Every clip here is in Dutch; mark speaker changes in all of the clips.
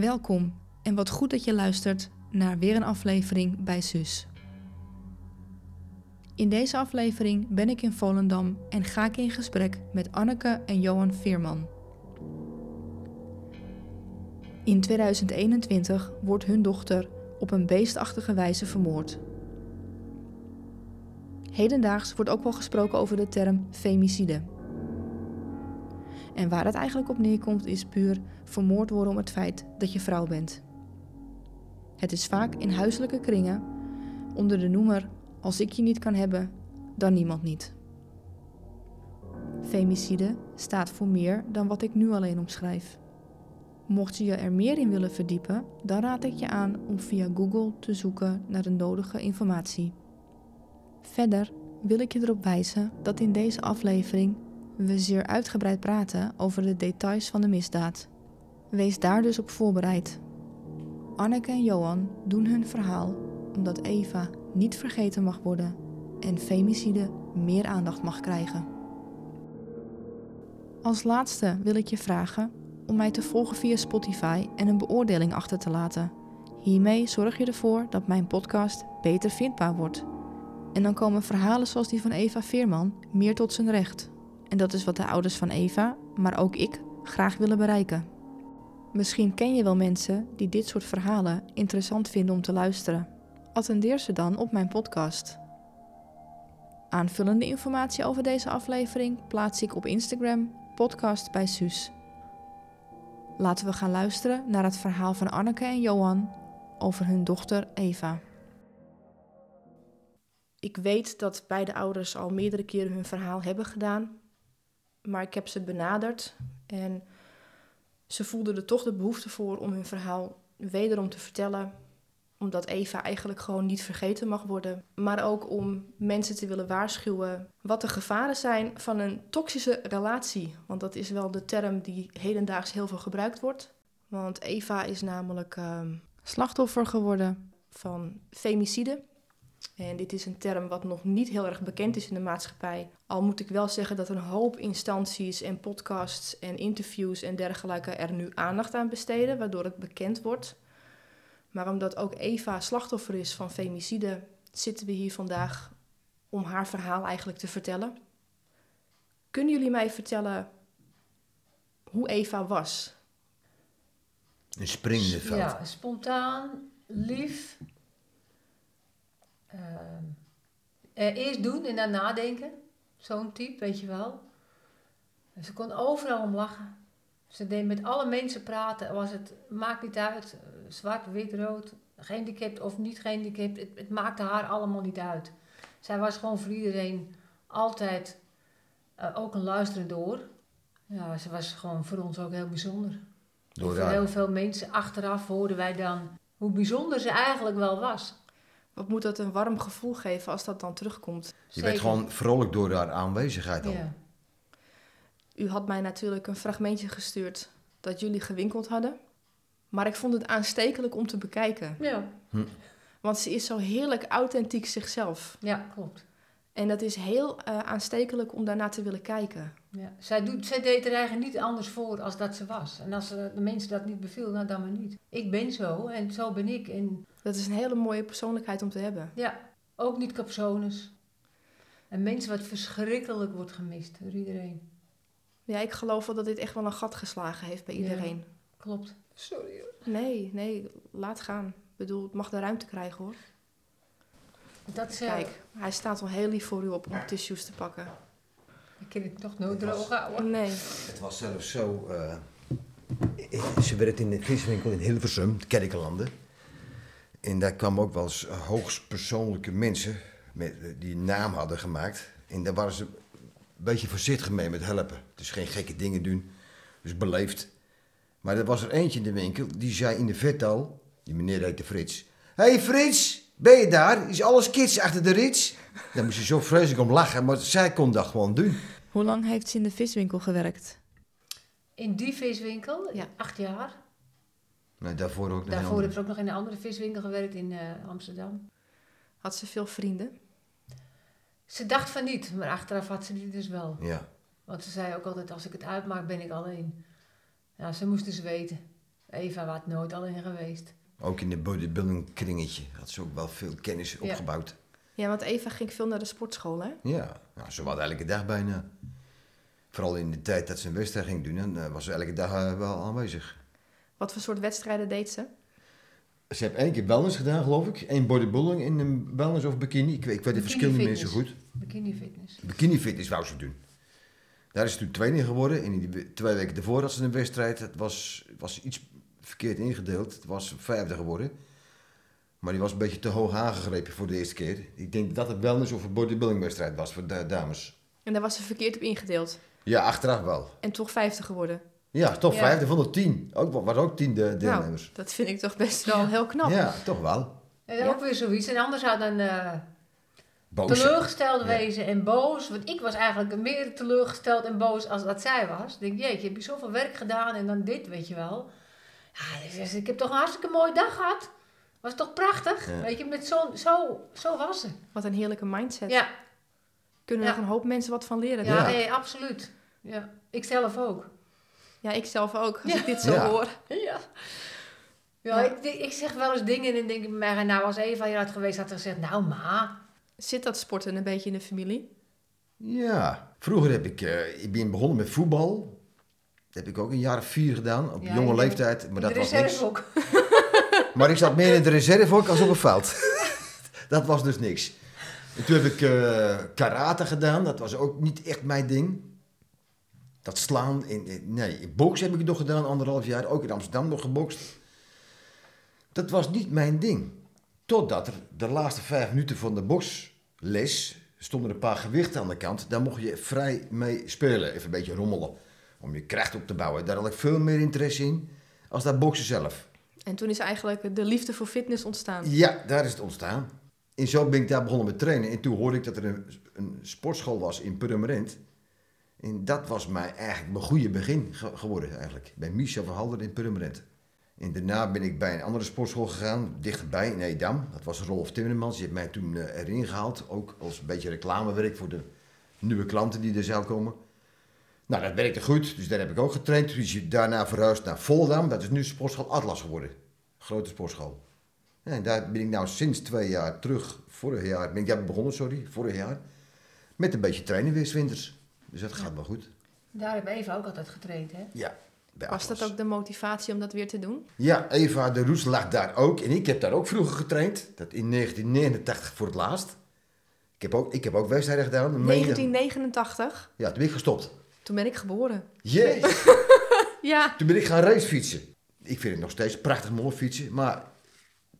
Speaker 1: Welkom en wat goed dat je luistert naar weer een aflevering bij Sus. In deze aflevering ben ik in Volendam en ga ik in gesprek met Anneke en Johan Veerman. In 2021 wordt hun dochter op een beestachtige wijze vermoord. Hedendaags wordt ook wel gesproken over de term femicide. En waar het eigenlijk op neerkomt is puur vermoord worden om het feit dat je vrouw bent. Het is vaak in huiselijke kringen onder de noemer als ik je niet kan hebben, dan niemand niet. Femicide staat voor meer dan wat ik nu alleen omschrijf. Mocht je je er meer in willen verdiepen, dan raad ik je aan om via Google te zoeken naar de nodige informatie. Verder wil ik je erop wijzen dat in deze aflevering we zeer uitgebreid praten over de details van de misdaad. Wees daar dus op voorbereid. Anneke en Johan doen hun verhaal omdat Eva niet vergeten mag worden en femicide meer aandacht mag krijgen. Als laatste wil ik je vragen om mij te volgen via Spotify en een beoordeling achter te laten. Hiermee zorg je ervoor dat mijn podcast beter vindbaar wordt. En dan komen verhalen zoals die van Eva Veerman meer tot zijn recht. En dat is wat de ouders van Eva, maar ook ik, graag willen bereiken. Misschien ken je wel mensen die dit soort verhalen interessant vinden om te luisteren. Attendeer ze dan op mijn podcast. Aanvullende informatie over deze aflevering plaats ik op Instagram, podcast bij Suus. Laten we gaan luisteren naar het verhaal van Anneke en Johan over hun dochter Eva. Ik weet dat beide ouders al meerdere keren hun verhaal hebben gedaan, maar ik heb ze benaderd en ze voelden er toch de behoefte voor om hun verhaal wederom te vertellen, omdat Eva eigenlijk gewoon niet vergeten mag worden, maar ook om mensen te willen waarschuwen wat de gevaren zijn van een toxische relatie, want dat is wel de term die hedendaags heel veel gebruikt wordt. Want Eva is namelijk uh, slachtoffer geworden van femicide. En dit is een term wat nog niet heel erg bekend is in de maatschappij. Al moet ik wel zeggen dat een hoop instanties en podcasts en interviews en dergelijke er nu aandacht aan besteden, waardoor het bekend wordt. Maar omdat ook Eva slachtoffer is van femicide, zitten we hier vandaag om haar verhaal eigenlijk te vertellen. Kunnen jullie mij vertellen hoe Eva was?
Speaker 2: Een springende veld.
Speaker 3: Ja, spontaan, lief. Uh, eerst doen en dan nadenken. Zo'n type, weet je wel. Ze kon overal om lachen. Ze deed met alle mensen praten. Was het, maakt niet uit, zwart, wit, rood, gehandicapt of niet gehandicapt. Het, het maakte haar allemaal niet uit. Zij was gewoon voor iedereen altijd uh, ook een luisterend oor. Ja, ze was gewoon voor ons ook heel bijzonder. Door voor heel veel mensen achteraf hoorden wij dan hoe bijzonder ze eigenlijk wel was.
Speaker 1: Wat moet dat een warm gevoel geven als dat dan terugkomt?
Speaker 2: Je Zeker. werd gewoon vrolijk door haar aanwezigheid al. Ja.
Speaker 1: U had mij natuurlijk een fragmentje gestuurd dat jullie gewinkeld hadden. Maar ik vond het aanstekelijk om te bekijken. Ja. Hm. Want ze is zo heerlijk authentiek zichzelf.
Speaker 3: Ja, klopt.
Speaker 1: En dat is heel uh, aanstekelijk om daarna te willen kijken.
Speaker 3: Ja. Zij, doet, zij deed er eigenlijk niet anders voor als dat ze was. En als de mensen dat niet beviel, nou dan maar niet. Ik ben zo en zo ben ik. En...
Speaker 1: Dat is een hele mooie persoonlijkheid om te hebben.
Speaker 3: Ja, ook niet capsones. En mensen wat verschrikkelijk wordt gemist door iedereen.
Speaker 1: Ja, ik geloof wel dat dit echt wel een gat geslagen heeft bij iedereen. Ja,
Speaker 3: klopt. Sorry
Speaker 1: Nee, nee, laat gaan. Ik bedoel, het mag de ruimte krijgen hoor. Dat is, Kijk, hij staat al heel lief voor u op om tissues te pakken.
Speaker 3: Ik kan het toch nooit droog houden.
Speaker 1: Nee.
Speaker 2: Het was zelfs zo... Uh, ze werkte in de viswinkel in Hilversum, Kerkenlanden. En daar kwamen ook wel eens hoogst persoonlijke mensen met, die een naam hadden gemaakt. En daar waren ze een beetje voorzichtig mee met helpen. Dus geen gekke dingen doen. Dus beleefd. Maar er was er eentje in de winkel, die zei in de vet al... Die meneer heette Frits. Hé hey Frits, ben je daar? Is alles kids achter de rits? Dan moest je zo vreselijk om lachen, maar zij kon dat gewoon doen.
Speaker 1: Hoe lang heeft ze in de viswinkel gewerkt?
Speaker 3: In die viswinkel?
Speaker 1: Ja.
Speaker 3: Acht jaar.
Speaker 2: Nee, daarvoor ook nog
Speaker 3: Daarvoor heeft ze ook nog in een andere viswinkel gewerkt in uh, Amsterdam.
Speaker 1: Had ze veel vrienden?
Speaker 3: Ze dacht van niet, maar achteraf had ze die dus wel.
Speaker 2: Ja.
Speaker 3: Want ze zei ook altijd, als ik het uitmaak ben ik alleen. Ja, ze moesten ze weten. Eva was nooit alleen geweest.
Speaker 2: Ook in de bodybuilding kringetje had ze ook wel veel kennis
Speaker 3: Ja.
Speaker 2: opgebouwd.
Speaker 1: Ja, want Eva ging veel naar de sportschool, hè?
Speaker 2: Ja, nou, ze was elke dag bijna. Vooral in de tijd dat ze een wedstrijd ging doen, dan eh, was ze elke dag eh, wel aanwezig.
Speaker 1: Wat voor soort wedstrijden deed ze?
Speaker 2: Ze heeft één keer wellness gedaan, geloof ik. Eén bodybuilding in een wellness of bikini. Ik weet, ik weet de
Speaker 3: Bikini
Speaker 2: verschillen niet meer zo goed.
Speaker 3: Bikini fitness.
Speaker 2: Bikini fitness wou ze doen. Daar is ze toen in geworden. En in die we- twee weken daarvoor had ze een wedstrijd. Het was, was iets verkeerd ingedeeld. Het was vijfde geworden. Maar die was een beetje te hoog aangegrepen voor de eerste keer. Ik denk dat het wellness of een bodybuilding wedstrijd was voor de dames.
Speaker 1: En daar was ze verkeerd op ingedeeld.
Speaker 2: Ja, achteraf wel.
Speaker 1: En toch vijfde geworden.
Speaker 2: Ja, toch
Speaker 3: Ja.
Speaker 2: vijfde van de tien. Ook, wa- waren ook tien de, deelnemers.
Speaker 1: Nou, dat vind ik toch best wel heel knap.
Speaker 2: ja, toch wel.
Speaker 3: En
Speaker 1: Ja.
Speaker 3: ook weer zoiets. En anders zou dan eh,
Speaker 2: Boos.
Speaker 3: teleurgesteld
Speaker 2: Ja.
Speaker 3: wezen en boos. Want ik was eigenlijk meer teleurgesteld en boos als dat zij was. Ik denk, jeetje, heb je zoveel werk gedaan en dan dit, weet je wel. Ja, dus ik heb toch een hartstikke mooie dag gehad. Was toch prachtig?
Speaker 2: Ja.
Speaker 3: Weet je, met zo, zo, zo was ze.
Speaker 1: Wat een heerlijke mindset.
Speaker 3: Ja,
Speaker 1: Kunnen
Speaker 3: Ja.
Speaker 1: nog een hoop mensen wat van leren.
Speaker 3: ja,
Speaker 2: Ja.
Speaker 3: nee, absoluut. Ja, ik zelf ook.
Speaker 1: Ja, ik zelf ook, als
Speaker 3: Ja.
Speaker 1: ik dit zo
Speaker 2: Ja.
Speaker 1: hoor.
Speaker 3: Ja. Ja,
Speaker 1: Ja.
Speaker 3: Ik, ik zeg wel eens dingen en dan denk ik bij mij, nou als Eva hier had geweest, had ze gezegd, nou ma.
Speaker 1: Zit dat sporten een beetje in de familie?
Speaker 2: Ja, vroeger heb ik, eh, ik ben begonnen met voetbal. Dat heb ik ook een jaar of vier gedaan, op
Speaker 3: Ja,
Speaker 2: jonge leeftijd. Maar dat
Speaker 3: de
Speaker 2: was niks.
Speaker 3: ook.
Speaker 2: Maar ik zat meer in de reserve ook als op een veld. dat was dus niks. En toen heb ik eh, karate gedaan, dat was ook niet echt mijn ding. Dat slaan, in, in- nee, in boks heb ik het nog gedaan, anderhalf jaar. Ook in Amsterdam nog gebokst. Dat was niet mijn ding. Totdat er de laatste vijf minuten van de boksles stonden een paar gewichten aan de kant. Daar mocht je vrij mee spelen, even een beetje rommelen. Om je kracht op te bouwen. Daar had ik veel meer interesse in als dat boksen zelf.
Speaker 1: En toen is eigenlijk de liefde voor fitness ontstaan.
Speaker 2: Ja, daar is het ontstaan. En zo ben ik daar begonnen met trainen. En toen hoorde ik dat er een, een sportschool was in Purmerend. En dat was mij eigenlijk mijn goede begin ge- geworden eigenlijk. Bij Michel van Halder in Purmerend. En daarna ben ik bij een andere sportschool gegaan, dichterbij in Edam. Dat was Rolf Timmermans. Die heeft mij toen eh, erin gehaald. Ook als een beetje reclamewerk voor de nieuwe klanten die er zouden komen. Nou, dat werkte goed. Dus daar heb ik ook getraind. Toen is je daarna verhuisd naar Voldam. Dat is nu sportschool Atlas geworden. Grote sportschool. Ja, en daar ben ik nou sinds twee jaar terug, vorig jaar, ben ik daar begonnen, sorry, vorig jaar. Met een beetje trainen weer winters. Dus dat gaat wel goed.
Speaker 3: Daar heb Eva ook altijd getraind, hè?
Speaker 2: Ja, bij
Speaker 1: Was dat ook de motivatie om dat weer te doen?
Speaker 2: Ja, Eva de Roes lag daar ook. En ik heb daar ook vroeger getraind. Dat in 1989 voor het laatst. Ik heb ook, ik heb ook wedstrijden gedaan. Een mede-
Speaker 1: 1989,
Speaker 2: Ja, toen ben ik gestopt.
Speaker 1: Toen ben ik geboren.
Speaker 2: Jezus.
Speaker 1: Ja,
Speaker 2: Toen ben ik gaan racefietsen. Ik vind het nog steeds prachtig mooi fietsen, maar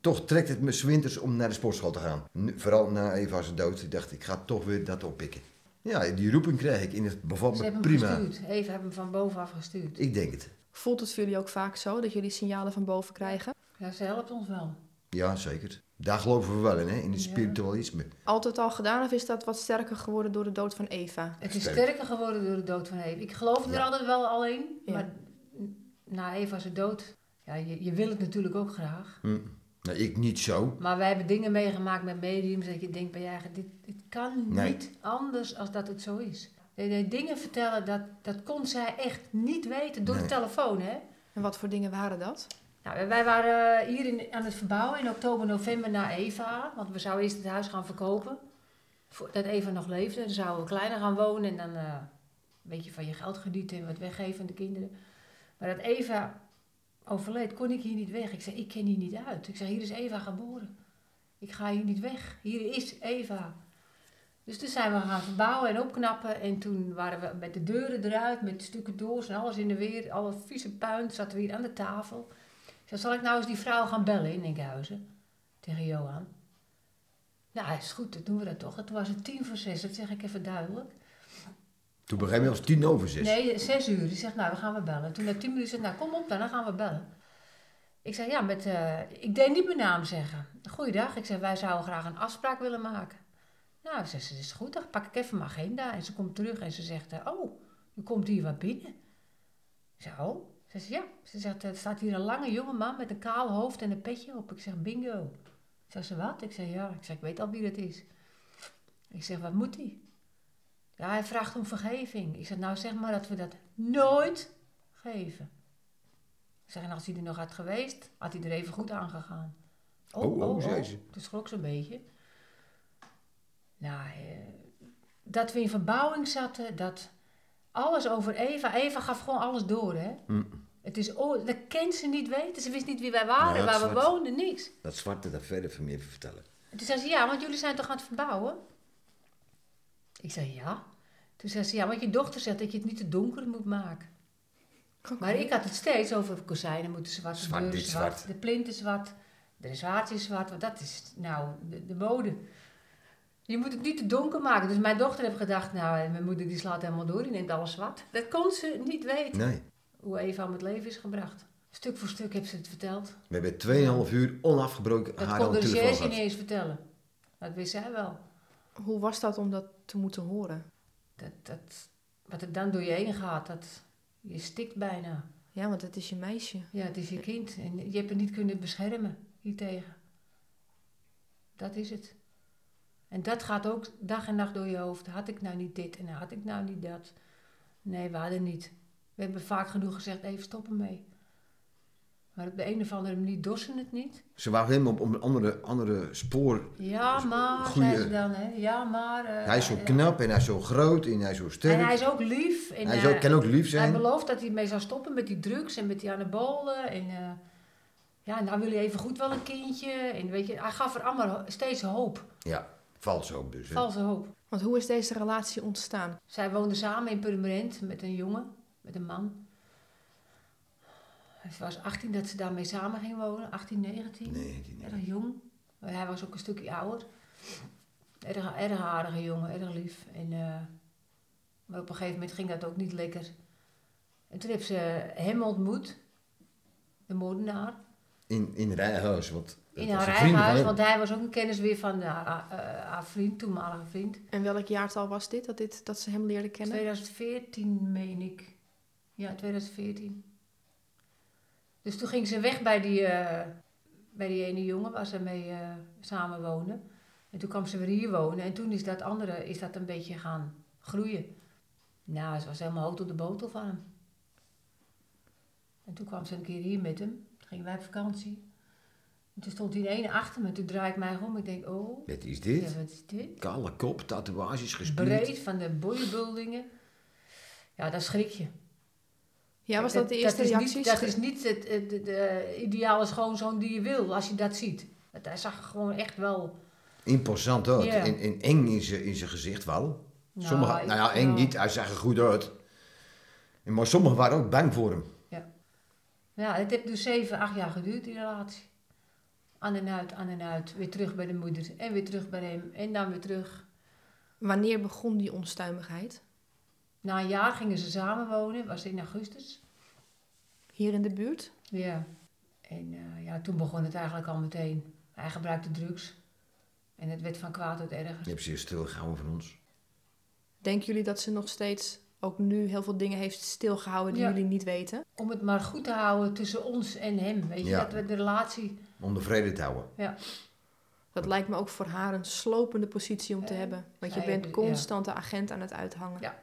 Speaker 2: toch trekt het me 's winters om naar de sportschool te gaan. Nu- vooral na Eva's dood. Ik dacht, ik ga toch weer dat oppikken. Ja, die roeping krijg ik en het bevalt
Speaker 3: Ze
Speaker 2: me
Speaker 3: hebben hem
Speaker 2: prima.
Speaker 3: gestuurd. Eva heeft hem van bovenaf gestuurd.
Speaker 2: Ik denk het.
Speaker 1: voelt het voor jullie ook vaak zo dat jullie signalen van boven krijgen?
Speaker 3: Ja, ze helpt ons wel.
Speaker 2: Ja, zeker. Daar geloven we wel in, hè? in het
Speaker 3: Ja.
Speaker 2: spiritualisme.
Speaker 1: Altijd al gedaan of is dat wat sterker geworden door de dood van Eva?
Speaker 3: Het is
Speaker 2: Sterk.
Speaker 3: sterker geworden door de dood van Eva. Ik geloofde er
Speaker 2: Ja.
Speaker 3: altijd wel alleen.
Speaker 1: Ja.
Speaker 3: Maar na Eva's dood, ja, je, je wil het natuurlijk ook graag.
Speaker 2: Hm. Nou, ik niet zo.
Speaker 3: Maar wij hebben dingen meegemaakt met mediums dat je denkt bij je eigen, dit, dit kan
Speaker 2: Nee.
Speaker 3: niet anders als dat het zo is. Nee, nee, dingen vertellen, dat, dat kon zij echt niet weten door de telefoon, hè.
Speaker 1: En wat voor dingen waren dat?
Speaker 3: Nou, wij waren hier in, aan het verbouwen in oktober, november naar Eva. Want we zouden eerst het huis gaan verkopen. Voordat Eva nog leefde. Dan zouden we kleiner gaan wonen en dan eh, een beetje van je geld genieten en wat weggeven aan de kinderen. Maar dat Eva overleed, kon ik hier niet weg. Ik zei, ik ken hier niet uit. Ik zei, hier is Eva geboren. Ik ga hier niet weg. Hier is Eva. Dus toen zijn we gaan verbouwen en opknappen. En toen waren we met de deuren eruit, met stukken doors en alles in de weer. Alle vieze puin zaten we hier aan de tafel. Zei, zal ik nou eens die vrouw gaan bellen in Enkhuizen? Tegen Johan. Nou, is goed, dan doen we dat toch. Het was het tien voor zes, dat zeg ik even duidelijk.
Speaker 2: Toen begreep je als tien over zes.
Speaker 3: Nee, zes uur. Die zegt, nou, dan gaan we bellen. Toen na tien minuten zei, nou, kom op dan, dan gaan we bellen. Ik zei, ja, met, eh, ik deed niet mijn naam zeggen. Goeiedag, ik zei, wij zouden graag een afspraak willen maken. Nou, ze zegt, is goed, dan pak ik even mijn agenda. En ze komt terug en ze zegt, eh, oh, u komt hier wat binnen. Ik zei, oh. Ze zegt, ja. Ze zegt, er staat hier een lange jonge man met een kaal hoofd en een petje op. Ik zeg, bingo. Zegt ze, wat? Ik zeg, ja. Ik zeg, ik weet al wie dat is. Ik zeg, wat moet hij? Ja, hij vraagt om vergeving. Ik zeg, nou zeg maar dat we dat nooit geven. Ik zeg, en als hij er nog had geweest, had hij er even goed aan gegaan.
Speaker 2: Oh, oh, zei ze.
Speaker 3: Toen schrok ze een beetje. Nou, eh, dat we in verbouwing zaten, dat alles over Eva. Eva gaf gewoon alles door, hè.
Speaker 2: Mm.
Speaker 3: Het is, oh, dat kent ze niet weten. Ze wist niet wie wij waren,
Speaker 2: dat
Speaker 3: waar we woonden, niks.
Speaker 2: Dat zwarte daar verder van meer vertellen.
Speaker 3: En toen zei ze, ja, want jullie zijn toch aan het verbouwen? Ik zei, ja. Toen zei ze, ja, want je dochter zegt dat je het niet te donker moet maken. Maar ik had het steeds over kozijnen moeten zwart, de
Speaker 2: Zwart,
Speaker 3: deuren
Speaker 2: dit
Speaker 3: zwart,
Speaker 2: zwart.
Speaker 3: de plinten zwart, de zwaardjes zwart. Want dat is nou de, de mode. Je moet het niet te donker maken. Dus mijn dochter heeft gedacht, nou, en mijn moeder die slaat helemaal door, die neemt alles zwart. Dat kon ze niet weten,
Speaker 2: Nee.
Speaker 3: Hoe Eva om het leven is gebracht. Stuk voor stuk heeft ze het verteld.
Speaker 2: We hebben 2,5 uur onafgebroken
Speaker 3: Dat
Speaker 2: haar
Speaker 3: kon
Speaker 2: aan
Speaker 3: de
Speaker 2: de telefoon
Speaker 3: recherche niet
Speaker 2: gehad.
Speaker 3: eens vertellen. Dat wist zij wel.
Speaker 1: Hoe was dat om dat te moeten horen?
Speaker 3: Dat, dat, wat er dan door je heen gaat, dat, je stikt bijna.
Speaker 1: Ja, want het is je meisje.
Speaker 3: Ja, het is je kind en je hebt het niet kunnen beschermen hiertegen. Dat is het. En dat gaat ook dag en nacht door je hoofd. Had ik nou niet dit en had ik nou niet dat? Nee, we hadden niet. We hebben vaak genoeg gezegd, even stoppen mee. Maar op de een of andere manier dorsen het niet.
Speaker 2: Ze waren helemaal op een andere, andere spoor.
Speaker 3: Ja, maar,
Speaker 2: Goeie-
Speaker 3: zei ze dan, hè. Ja, maar... eh,
Speaker 2: Hij is zo
Speaker 3: eh,
Speaker 2: knap en hij is zo groot en hij is zo sterk.
Speaker 3: En hij is ook lief. En,
Speaker 2: Hij is
Speaker 3: eh,
Speaker 2: ook, kan ook lief
Speaker 3: Hij
Speaker 2: zijn.
Speaker 3: belooft dat hij mee zou stoppen met die drugs en met die anabolen. En eh, ja, nou wil hij even goed wel een kindje. En weet je, hij gaf er allemaal steeds hoop.
Speaker 2: Ja, vals ook dus. hè.
Speaker 3: Valse hoop.
Speaker 1: Want hoe is deze relatie ontstaan?
Speaker 3: Zij woonden samen in Purmerend met een jongen, met een man. Hij was 18 dat ze daarmee samen ging wonen. 18, 19.
Speaker 2: Nee, die niet.
Speaker 3: Erg jong. Maar hij was ook een stukje ouder. Erg, erg aardige jongen, erg lief. En, eh, maar op een gegeven moment ging dat ook niet lekker. En toen heeft ze hem ontmoet, de moordenaar,
Speaker 2: In, in Rijhuis. Want
Speaker 3: in haar eigen huis. Want hij was ook een kennis weer van haar, haar, eh, haar vriend, toenmalige vriend.
Speaker 1: En welk jaartal was dit dat, dit, dat ze hem leerde kennen?
Speaker 3: 2014, meen ik. Ja, 2014. Dus toen ging ze weg bij die, eh, bij die ene jongen waar ze mee eh, samen woonde. En toen kwam ze weer hier wonen. En toen is dat andere is dat een beetje gaan groeien. Nou, ze was helemaal hout op de botel van hem. En toen kwam ze een keer hier met hem. Toen gingen wij op vakantie. En toen stond die ene achter me. Toen draai ik mij om. Ik denk, oh,
Speaker 2: Wat is
Speaker 3: ja,
Speaker 2: dit?
Speaker 3: wat is dit?
Speaker 2: Kale kop, tatoeages gespierd.
Speaker 3: breed van de bodybuildingen. Ja, dat schrik je.
Speaker 1: Ja, was dat de eerste
Speaker 3: is
Speaker 1: reacties?
Speaker 3: Niet, dat is niet het, het, het, eh, ideale schoonzoon die je wil, als je dat ziet. Dat, hij zag er gewoon echt wel...
Speaker 2: Imposant ook.
Speaker 3: Ja.
Speaker 2: En, en eng in zijn in zijn gezicht wel.
Speaker 3: Nou,
Speaker 2: Sommige, nou ja, eng
Speaker 3: ja.
Speaker 2: niet. Hij zag er goed uit. Maar sommigen waren ook bang voor hem.
Speaker 3: Ja, het heeft dus zeven, acht jaar geduurd, die relatie. Aan en uit, aan en uit. Weer terug bij de moeder. En weer terug bij hem. En dan weer terug.
Speaker 1: Wanneer begon die onstuimigheid?
Speaker 3: Na een jaar gingen ze samen wonen. Was in augustus.
Speaker 1: Hier in de buurt?
Speaker 3: Ja. En eh, ja, toen begon het eigenlijk al meteen. Hij gebruikte drugs. En het werd van kwaad tot erger.
Speaker 2: Je hebt ze hier stilgehouden van ons.
Speaker 1: Denken jullie dat ze nog steeds ook nu heel veel dingen heeft stilgehouden die
Speaker 3: Ja.
Speaker 1: jullie niet weten?
Speaker 3: Om het maar goed te houden tussen ons en hem. Weet je,
Speaker 2: Ja.
Speaker 3: dat we de relatie...
Speaker 2: Om de vrede te houden.
Speaker 1: Dat lijkt me ook voor haar een slopende positie om te
Speaker 3: Eh,
Speaker 1: hebben. Want je bent
Speaker 3: ja.
Speaker 1: constant de agent aan het uithangen.
Speaker 3: Ja.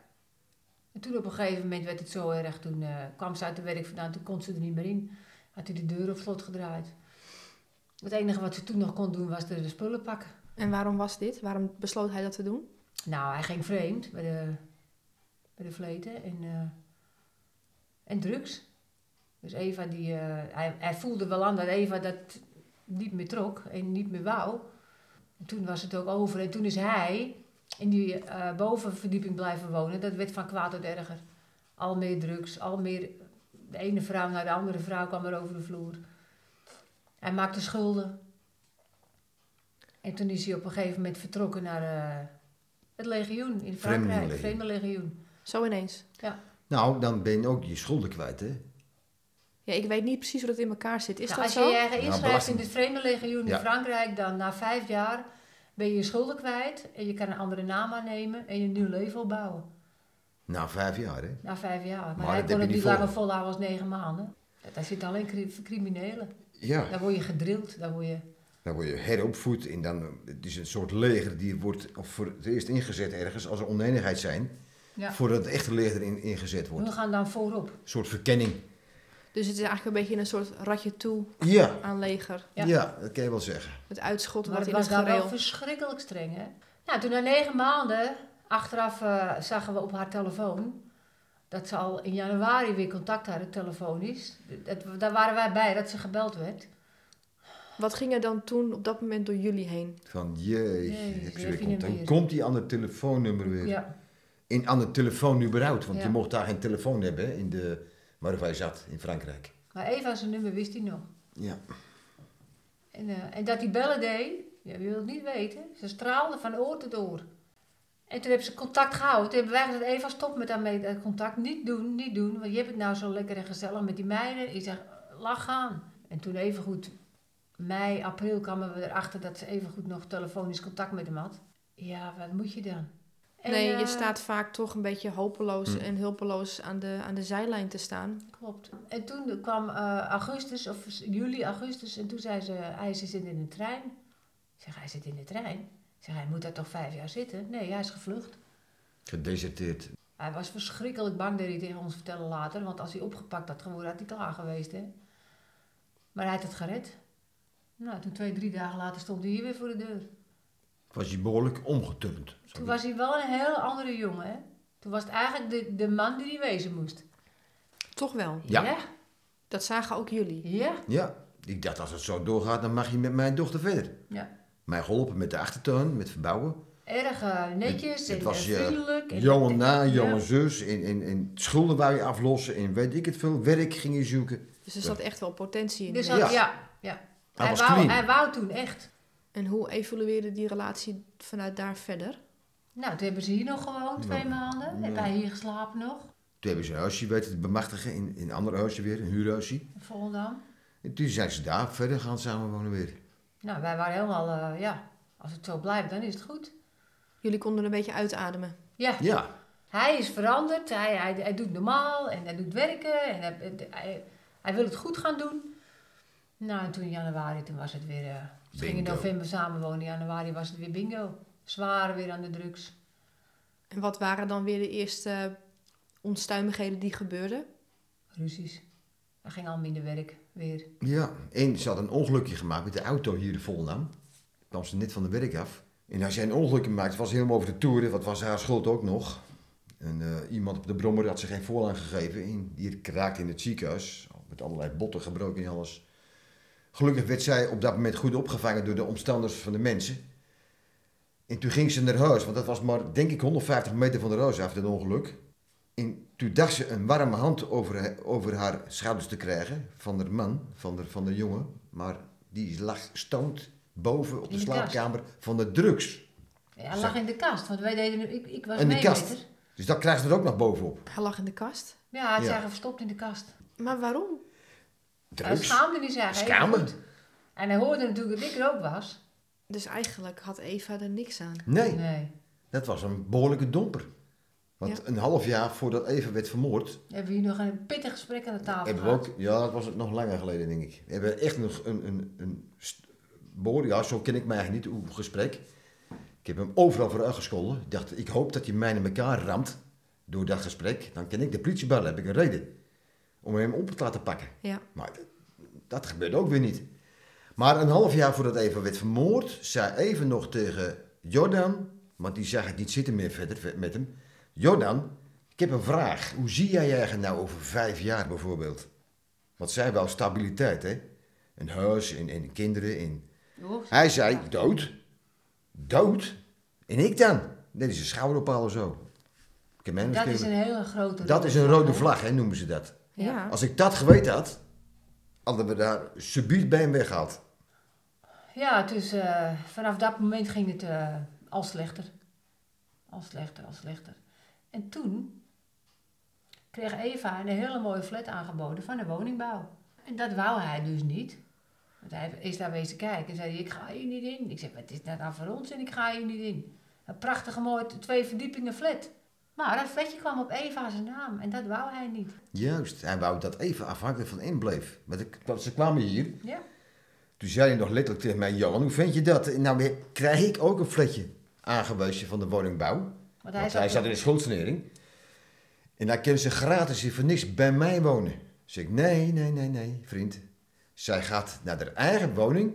Speaker 3: En toen op een gegeven moment werd het zo erg. Toen eh, kwam ze uit de werk vandaan, toen kon ze er niet meer in. Had hij de deur op slot gedraaid. Het enige wat ze toen nog kon doen was de, de spullen pakken.
Speaker 1: En waarom was dit? Waarom besloot hij dat te doen?
Speaker 3: Nou, hij ging vreemd bij de, bij de vleten en, eh, en drugs. Dus Eva, die, eh, hij, hij voelde wel aan dat Eva dat niet meer trok en niet meer wou. En toen was het ook over en toen is hij in die eh, bovenverdieping blijven wonen. Dat werd van kwaad tot erger. Al meer drugs, al meer... De ene vrouw naar de andere vrouw kwam er over de vloer. Hij maakte schulden. En toen is hij op een gegeven moment vertrokken naar eh, het legioen in Frankrijk.
Speaker 2: Vreemdelingenlegioen.
Speaker 3: Vreemdelingenlegioen.
Speaker 1: Zo ineens.
Speaker 2: Nou, dan ben je ook je schulden kwijt, hè?
Speaker 1: Ja, ik weet niet precies hoe dat in elkaar zit. Is
Speaker 3: Nou,
Speaker 1: dat
Speaker 3: als
Speaker 1: zo?
Speaker 3: je je eigen
Speaker 2: Nou,
Speaker 3: inschrijft in het Vreemdelingenlegioen
Speaker 2: Ja.
Speaker 3: in Frankrijk, dan na vijf jaar ben je je schulden kwijt. En je kan een andere naam aannemen en een nieuw leven opbouwen.
Speaker 2: Na vijf jaar, hè?
Speaker 3: Na vijf jaar. Maar,
Speaker 2: Maar
Speaker 3: hij kon het
Speaker 2: je
Speaker 3: niet langer volhouden als negen maanden. Daar zitten alleen cri- criminelen.
Speaker 2: Ja.
Speaker 3: Daar word je gedrild. Daar word je...
Speaker 2: Dan word je heropvoed en dan, het is een soort leger die wordt of voor het eerst ingezet ergens als er oneenigheid zijn.
Speaker 3: Ja.
Speaker 2: Voordat het echte leger in, ingezet wordt.
Speaker 3: We gaan dan voorop.
Speaker 2: Een soort verkenning.
Speaker 1: Dus het is eigenlijk een beetje een soort ratje toe
Speaker 2: Ja,
Speaker 1: aan leger.
Speaker 3: Ja.
Speaker 2: ja. dat kan je wel zeggen.
Speaker 1: Het uitschot
Speaker 3: Maar
Speaker 1: wat
Speaker 3: het
Speaker 1: in
Speaker 3: was
Speaker 1: het
Speaker 3: daar wel
Speaker 1: gereel.
Speaker 3: verschrikkelijk streng, hè? Nou, toen na negen maanden, achteraf eh, zagen we op haar telefoon... dat ze al in januari weer contact hadden, telefonisch. Dat, daar waren wij bij, dat ze gebeld werd.
Speaker 1: Wat ging er dan toen op dat moment door jullie heen?
Speaker 2: Van jee,
Speaker 3: Jezus,
Speaker 2: heb je
Speaker 3: heb
Speaker 2: weer contact.
Speaker 3: weer.
Speaker 2: Komt die aan het telefoonnummer weer?
Speaker 3: Ja,
Speaker 2: In, aan het telefoonnummer uit, want
Speaker 3: Ja.
Speaker 2: je mocht daar geen telefoon hebben hè, in de, waar wij zat, in Frankrijk.
Speaker 3: maar Eva zijn nummer wist hij nog.
Speaker 2: Ja.
Speaker 3: En, eh, en dat hij bellen deed, ja, je wilt het niet weten. Ze straalde van oor tot oor. En toen hebben ze contact gehouden. Toen hebben wij gezegd, Eva, stop met daarmee dat contact. Niet doen, niet doen. Want je hebt het nou zo lekker en gezellig met die meiden. Ik zeg, lach aan. En toen even goed, mei, april kwamen we erachter dat ze even goed nog telefonisch contact met hem had. Ja, wat moet je dan? En,
Speaker 1: nee, je
Speaker 3: eh,
Speaker 1: staat vaak toch een beetje hopeloos
Speaker 2: Hm.
Speaker 1: en hulpeloos aan de, aan de zijlijn te staan.
Speaker 3: Klopt. En toen kwam eh, augustus, of juli, augustus, en toen zei ze, hij zit in de trein. Ik zeg, hij zit in de trein? Ik zeg, hij moet daar toch vijf jaar zitten? Nee, hij is gevlucht.
Speaker 2: Gedeserteerd.
Speaker 3: Hij was verschrikkelijk bang, deed hij tegen ons vertellen later, want als hij opgepakt had geworden, had hij klaar geweest, hè. Maar hij had het gered. Nou, toen twee, drie dagen later stond hij hier weer voor de deur.
Speaker 2: Was hij behoorlijk omgeturnd.
Speaker 3: Toen was hij wel een heel andere jongen, hè. Toen was het eigenlijk de, de man die hij wezen moest.
Speaker 1: Toch wel.
Speaker 2: Ja.
Speaker 3: Ja.
Speaker 1: Dat zagen ook jullie.
Speaker 3: Ja.
Speaker 2: Ja, ik dacht als het zo doorgaat, dan mag je met mijn dochter verder.
Speaker 3: ja.
Speaker 2: Mij geholpen met de achtertuin, met verbouwen.
Speaker 3: Erg eh, netjes
Speaker 2: Het-
Speaker 3: en,
Speaker 2: het was
Speaker 3: en
Speaker 2: je
Speaker 3: vriendelijk. en-
Speaker 2: Jongen na,
Speaker 3: Ja.
Speaker 2: jongen zus. In, in, in schulden wou je aflossen. In weet ik het veel. Werk ging je zoeken.
Speaker 1: Dus er zat echt wel potentie in.
Speaker 3: Dus dat,
Speaker 2: Ja.
Speaker 3: ja. ja,
Speaker 2: Hij
Speaker 3: Hij,
Speaker 2: was
Speaker 3: wou,
Speaker 2: clean.
Speaker 3: hij wou toen echt.
Speaker 1: En hoe evolueerde die relatie vanuit daar verder?
Speaker 3: Nou, toen hebben ze hier nog gewoond, twee
Speaker 2: Ja.
Speaker 3: maanden.
Speaker 2: Ja.
Speaker 3: Hebben wij hier geslapen nog,
Speaker 2: Toen hebben ze een huisje weten te bemachtigen. In, in een ander huisje weer, een huurhuisje.
Speaker 3: in Volendam.
Speaker 2: En toen zijn ze daar verder gaan samenwonen weer.
Speaker 3: Nou, wij waren helemaal, eh, ja, als het zo blijft, dan is het goed.
Speaker 1: Jullie konden een beetje uitademen.
Speaker 3: Ja,
Speaker 2: Ja,
Speaker 3: hij is veranderd. Hij, hij, hij doet normaal en hij doet werken. En hij, hij, hij wil het goed gaan doen. Nou, en toen in januari, toen was het weer... eh ze gingen in november samenwonen. In januari was het weer bingo. Zwaar weer aan de drugs.
Speaker 1: En wat waren dan weer de eerste onstuimigheden die gebeurden?
Speaker 3: Ruzies. Hij ging al minder werk, weer.
Speaker 2: ja. En ze had een ongelukje gemaakt met de auto hier in Volendam. kwam ze net van de werk af. En als jij een ongeluk maakt, het was helemaal over de toeren. Wat was haar schuld ook nog. En eh, iemand op de brommer had ze geen voorlaan gegeven. En die raakte in het ziekenhuis. Met allerlei botten gebroken en alles. Gelukkig werd zij op dat moment goed opgevangen door de omstanders van de mensen. En toen ging ze naar huis, want dat was maar, denk ik, 150 meter van de huis af, dat ongeluk. En toen dacht ze een warme hand over, over haar schouders te krijgen van de man, van de, van de jongen. Maar die lag stoned boven op de, slaapkamer van de drugs.
Speaker 3: Ja, hij lag in de kast, want wij deden... Ik, ik was
Speaker 2: In de kast? Dus dat krijgt ze er ook nog bovenop.
Speaker 1: Hij lag in de kast.
Speaker 3: Ja, hij had
Speaker 2: Ja.
Speaker 3: verstopt in de kast.
Speaker 1: Maar waarom?
Speaker 3: Hij
Speaker 2: Drugs?
Speaker 3: schaamde niet zeggen.
Speaker 2: Schamen?
Speaker 3: En hij hoorde natuurlijk dat ik er ook was.
Speaker 1: Dus eigenlijk had Eva er niks aan.
Speaker 2: Nee,
Speaker 3: Nee.
Speaker 2: dat was een behoorlijke domper. Want
Speaker 1: Ja.
Speaker 2: een half jaar voordat Eva werd vermoord,
Speaker 3: Hebben we hier nog een pittig gesprek aan de tafel
Speaker 2: hebben we
Speaker 3: gehad.
Speaker 2: ook, ja, dat was het nog langer geleden, denk ik. We hebben echt nog een, een, een behoorlijk, ja, zo ken ik mij eigenlijk niet, hoe gesprek. Ik heb hem overal voor uitgescholden. Ik dacht, ik hoop dat je mij in elkaar ramt door dat gesprek. Dan kan ik de politie bellen, heb ik een reden om hem op te laten pakken.
Speaker 1: Ja.
Speaker 2: Maar dat, dat gebeurde ook weer niet. Maar een half jaar voordat Eva werd vermoord, zei Eva nog tegen Jordan, want die zag het niet zitten meer verder met hem. Jordan, ik heb een vraag. Hoe zie jij je nou over vijf jaar bijvoorbeeld? Want zij wou stabiliteit, hè? Een huis en, en kinderen. En...
Speaker 3: Oh,
Speaker 2: Hij zei, dood. Dood? En ik dan? Dat is een zo. Heb mij nog
Speaker 3: Dat is een hele grote
Speaker 2: dat is een rode vlag, hè, noemen ze dat.
Speaker 1: Ja.
Speaker 2: Als ik dat geweten had, hadden we daar subiet bij hem weggehaald.
Speaker 3: Ja, dus eh, vanaf dat moment ging het eh, al slechter. Al slechter, al slechter. En toen kreeg Eva een hele mooie flat aangeboden van de woningbouw. En dat wou hij dus niet. Want hij is daar wezen kijken en zei hij, ik ga hier niet in. Ik zeg, wat is dat nou voor ons en ik ga hier niet in. Een prachtige mooie twee verdiepingen flat. Maar dat flatje kwam op Eva's naam en dat wou hij niet.
Speaker 2: Juist, hij wou dat even afhankelijk van hem bleef. Want ze kwamen hier,
Speaker 3: Ja,
Speaker 2: toen zei hij nog letterlijk tegen mij, Johan, hoe vind je dat? Nou krijg ik ook een flatje aangewezen van de woningbouw.
Speaker 3: want hij,
Speaker 2: Want
Speaker 3: zat
Speaker 2: hij zat in de schuldsanering. En daar kunnen ze gratis hier voor niks bij mij wonen. Zeg ik, nee, nee, nee, nee, vriend. Zij gaat naar haar eigen woning.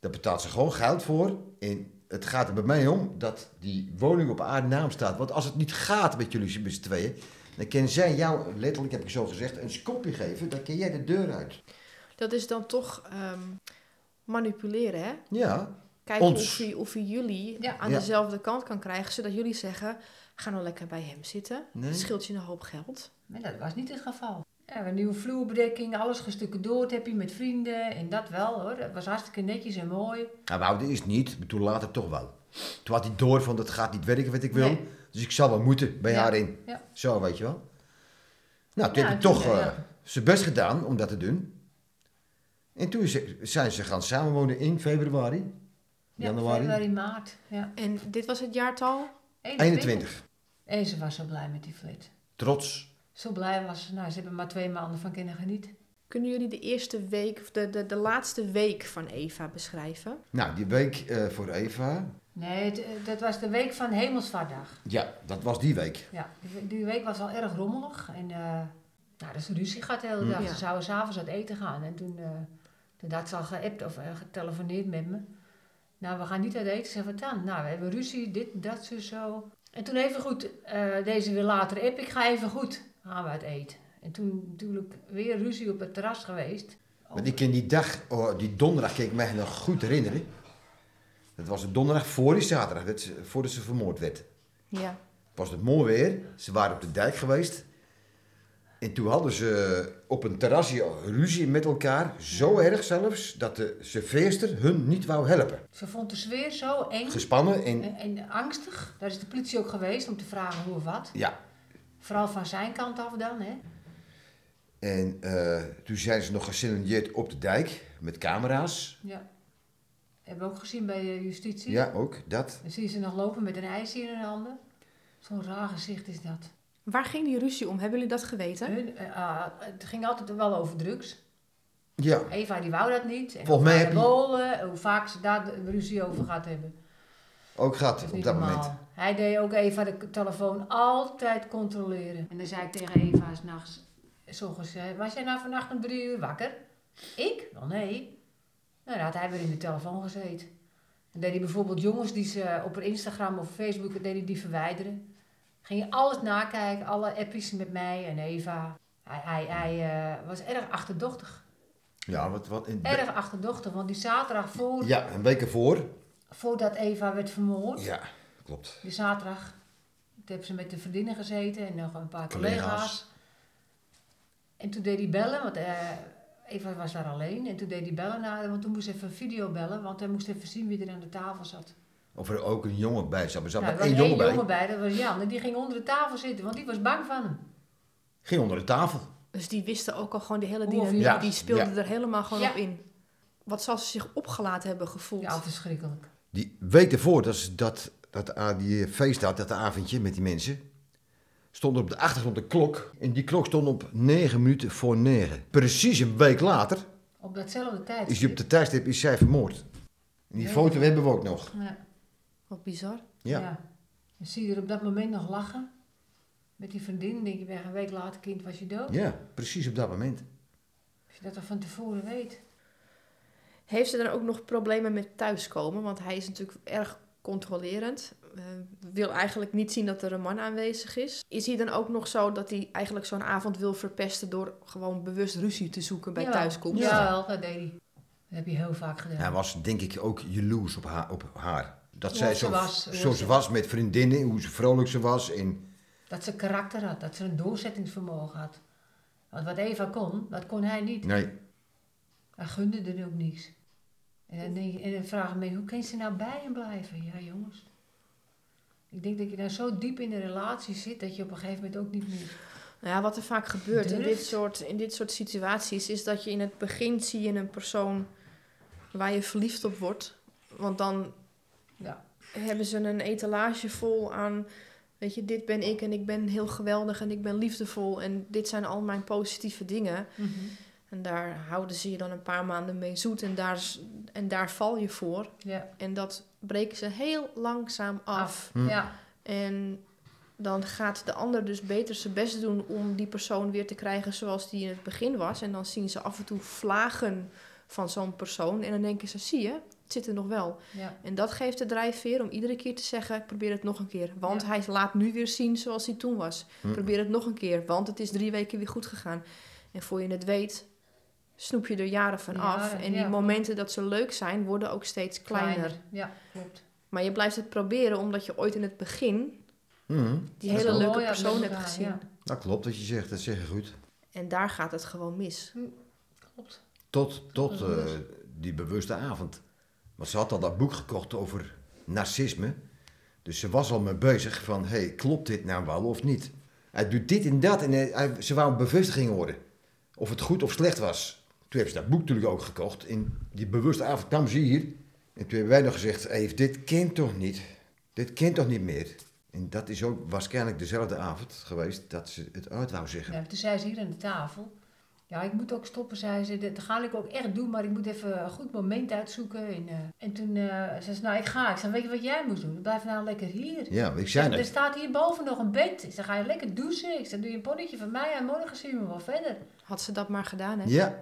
Speaker 2: Daar betaalt ze gewoon geld voor. En het gaat er bij mij om dat die woning op haar naam staat. Want als het niet gaat met jullie met z'n tweeën... dan kan zij jou, letterlijk heb ik zo gezegd, een skopje geven. Dan kun jij de deur uit.
Speaker 1: Dat is dan toch ehm, manipuleren, hè?
Speaker 2: Ja,
Speaker 1: Kijken
Speaker 2: Ons.
Speaker 1: of hij, of hij jullie
Speaker 3: Ja.
Speaker 1: aan
Speaker 2: Ja.
Speaker 1: dezelfde kant kan krijgen, zodat jullie zeggen: ga nou lekker bij hem zitten.
Speaker 2: Nee.
Speaker 1: Het scheelt je een hoop geld.
Speaker 3: Maar dat was niet het geval. Ja, een nieuwe vloerbedekking, alles gestukken door, heb je met vrienden en dat wel hoor. Dat was hartstikke netjes en mooi.
Speaker 2: Nou, houden eerst niet, maar toen later toch wel. Toen had hij door van dat gaat niet werken wat ik wil.
Speaker 3: Nee.
Speaker 2: Dus ik zal wel moeten bij
Speaker 3: Ja,
Speaker 2: haar in.
Speaker 3: ja.
Speaker 2: Zo, weet je wel. Nou, toen
Speaker 3: Ja,
Speaker 2: hij
Speaker 3: toen,
Speaker 2: toch
Speaker 3: ja.
Speaker 2: zijn best gedaan om dat te doen. En toen is- zijn ze gaan samenwonen in februari.
Speaker 3: Ja,
Speaker 2: Januari.
Speaker 3: februari, maart. Ja.
Speaker 1: En dit was het jaartal?
Speaker 2: 21.
Speaker 3: En ze was zo blij met die flat.
Speaker 2: Trots.
Speaker 3: Zo blij was ze. Nou, ze hebben maar twee maanden van kunnen genieten.
Speaker 1: Kunnen jullie de eerste week, of de, de, de laatste week van Eva beschrijven?
Speaker 2: Nou, die week eh, voor Eva.
Speaker 3: Nee, het, eh, dat was de week van Hemelsvaartdag.
Speaker 2: Ja, dat was die week.
Speaker 3: Ja, die, die week was al erg rommelig. En eh nou, dat is ruzie gehad de hele
Speaker 2: Hm.
Speaker 3: dag.
Speaker 1: Ja.
Speaker 3: Ze zouden s'avonds uit eten gaan. En toen, eh toen had ze al geappt of getelefoneerd met me. Nou, we gaan niet uit eten. Ze zei, wat dan? Nou, we hebben ruzie, dit, dat, zo, zo. En toen even goed, eh, deze weer later app, ik ga even goed, gaan we uit eten. En toen natuurlijk weer ruzie op het terras geweest.
Speaker 2: Want ik ken die dag, oh, die donderdag, kan ik mij nog goed herinneren. Dat was de donderdag voor die zaterdag, dat ze- voordat ze vermoord werd.
Speaker 1: Ja.
Speaker 2: was het mooi weer. Ze waren op de dijk geweest. En toen hadden ze op een terrasje ruzie met elkaar. Zo erg zelfs dat de serveerster hun niet wou helpen.
Speaker 3: Ze vond de sfeer zo eng
Speaker 2: Gespannen en
Speaker 3: en, en angstig. Daar is de politie ook geweest om te vragen hoe of wat.
Speaker 2: ja.
Speaker 3: Vooral van zijn kant af dan, hè.
Speaker 2: En eh, toen zijn ze nog gesignaleerd op de dijk met camera's.
Speaker 3: Ja. Hebben we ook gezien bij de justitie.
Speaker 2: Ja, ook dat.
Speaker 3: Dan zie je ze nog lopen met een ijsje in hun handen. Zo'n raar gezicht is dat.
Speaker 1: Waar ging die ruzie om? Hebben jullie dat geweten?
Speaker 3: Hun, eh, ah, het ging altijd wel over drugs.
Speaker 2: Ja,
Speaker 3: Eva die wou dat niet. En
Speaker 2: Volgens mij heb je-
Speaker 3: hoe vaak ze daar ruzie over gehad hebben.
Speaker 2: Ook gehad op dat
Speaker 3: normaal.
Speaker 2: moment.
Speaker 3: Hij deed ook Eva de telefoon altijd controleren. En dan zei ik tegen Eva s'nachts, eh, was jij nou vannacht om drie uur wakker? Ik? Wel nee. Nou, dan had hij weer in de telefoon gezeten. En deed hij bijvoorbeeld jongens die ze op Instagram of Facebook, deed hij die verwijderen. Ging je alles nakijken, alle appjes met mij en Eva. Hij, hij, hij eh, was erg achterdochtig.
Speaker 2: Ja, wat, wat in,
Speaker 3: Erg achterdochtig, want die zaterdag voor,
Speaker 2: ja, een week ervoor.
Speaker 3: Voordat Eva werd vermoord,
Speaker 2: Ja, klopt.
Speaker 3: die zaterdag, toen hebben ze met de vriendinnen gezeten en nog een paar collega's.
Speaker 2: Collega's.
Speaker 3: En toen deed hij bellen, want eh, Eva was daar alleen. En toen deed hij bellen naar want toen moest hij even een video bellen, want hij moest even zien wie er aan de tafel zat.
Speaker 2: Of er ook een jongen bij zat. Er zat
Speaker 3: Nou,
Speaker 2: maar één jongen bij.
Speaker 3: jongen bij, dat was Jan. En die ging onder de tafel zitten, want die was bang van hem.
Speaker 2: Ging onder de tafel.
Speaker 1: Dus die wisten ook al gewoon die hele dynamiek.
Speaker 2: ja.
Speaker 1: Die speelden
Speaker 2: Ja.
Speaker 1: er helemaal gewoon
Speaker 3: Ja.
Speaker 1: op in. Wat zal ze zich opgelaten hebben gevoeld?
Speaker 3: Ja, verschrikkelijk.
Speaker 2: Die week ervoor, dat, dat, dat die feest had, dat avondje met die mensen, stond op de achtergrond een klok. En die klok stond op 9 minuten voor 9. Precies een week later
Speaker 3: Op datzelfde tijd.
Speaker 2: is die op de tijdstip is zij vermoord. En die
Speaker 3: Ja.
Speaker 2: foto hebben we ook nog.
Speaker 3: Ja.
Speaker 1: Wat bizar.
Speaker 2: Ja.
Speaker 3: En zie je er op dat moment nog lachen. Met die vriendin, denk je, weg een week later, kind, was je dood.
Speaker 2: Ja, precies op dat moment.
Speaker 3: Als je dat al van tevoren weet.
Speaker 1: Heeft ze dan ook nog problemen met thuiskomen? Want hij is natuurlijk erg controlerend. Eh, wil eigenlijk niet zien dat er een man aanwezig is. Is hij dan ook nog zo dat hij eigenlijk zo'n avond wil verpesten door gewoon bewust ruzie te zoeken bij
Speaker 3: ja.
Speaker 1: thuiskomst?
Speaker 3: Ja, wel, dat deed hij. Dat heb je heel vaak gedaan.
Speaker 2: Hij was denk ik ook jaloers op haar. Op haar. Dat
Speaker 3: Hoe
Speaker 2: zij
Speaker 3: ze
Speaker 2: zo,
Speaker 3: was,
Speaker 2: zo ze- was met vriendinnen, hoe ze vrolijk ze was. En,
Speaker 3: Dat ze karakter had, dat ze een doorzettingsvermogen had. Want wat Eva kon, dat kon hij niet.
Speaker 2: nee,
Speaker 3: Hij gunde er ook niks. En dan, denk je, en dan vragen mensen, hoe kan ze nou bij hem blijven? Ja, jongens. Ik denk dat je nou zo diep in een relatie zit dat je op een gegeven moment ook niet meer.
Speaker 1: Nou ja, wat er vaak gebeurt in dit, soort, in dit soort situaties is dat je in het begin zie je een persoon waar je verliefd op wordt. Want dan
Speaker 3: Ja,
Speaker 1: hebben ze een etalage vol aan, weet je, dit ben ik en ik ben heel geweldig en ik ben liefdevol en dit zijn al mijn positieve dingen. En daar houden ze je dan een paar maanden mee zoet en daar, en daar val je voor.
Speaker 3: ja.
Speaker 1: En dat breken ze heel langzaam af.
Speaker 3: af.
Speaker 2: Hm.
Speaker 3: Ja,
Speaker 1: En dan gaat de ander dus beter zijn best doen om die persoon weer te krijgen zoals die in het begin was. En dan zien ze af en toe vlagen van zo'n persoon. En dan denken ze, zie je, het zit er nog wel.
Speaker 3: Ja.
Speaker 1: En dat geeft de drijfveer om iedere keer te zeggen, ik probeer het nog een keer. Want
Speaker 3: Ja.
Speaker 1: hij laat nu weer zien zoals hij toen was.
Speaker 2: Hm.
Speaker 1: Probeer het nog een keer, want het is drie weken weer goed gegaan. En voor je het weet, snoep je er jaren van af. En die
Speaker 3: ja.
Speaker 1: momenten dat ze leuk zijn, worden ook steeds kleiner.
Speaker 3: Ja, klopt.
Speaker 1: Maar je blijft het proberen omdat je ooit in het begin
Speaker 2: Mhm.
Speaker 1: die hele
Speaker 3: wel
Speaker 1: leuke
Speaker 3: mooi,
Speaker 1: persoon hebt gezien.
Speaker 3: ja.
Speaker 2: Dat klopt wat je zegt, dat zeg je goed.
Speaker 1: En daar gaat het gewoon mis.
Speaker 3: Klopt.
Speaker 2: Tot, tot eh, die bewuste avond. Want ze had al dat boek gekocht over narcisme. Dus ze was al mee bezig van, hey, klopt dit nou wel of niet? Hij doet dit en dat en hij- hij- ze wou een bevestiging horen. Of het goed of slecht was. Toen heeft ze dat boek natuurlijk ook gekocht. In die bewuste avond kwam ze hier. En toen hebben wij nog gezegd, Eve, dit kent toch niet? Dit kent toch niet meer? En dat is ook waarschijnlijk dezelfde avond geweest dat ze het uit wou zeggen.
Speaker 3: Ja, toen zei ze hier aan de tafel. Ja, ik moet ook stoppen, zei ze. Dat ga ik ook echt doen, maar ik moet even een goed moment uitzoeken. En, eh, en toen eh, zei ze, nou ik ga. Ik zei, weet je wat jij moet doen? Blijf nou lekker hier.
Speaker 2: Ja, ik zei
Speaker 3: zeg, er staat hierboven nog een bed. Ik zeg, ga je lekker douchen? Ik zeg, doe je een ponnetje van mij en morgen zien we wel verder.
Speaker 1: Had ze dat maar gedaan, hè?
Speaker 2: Ja.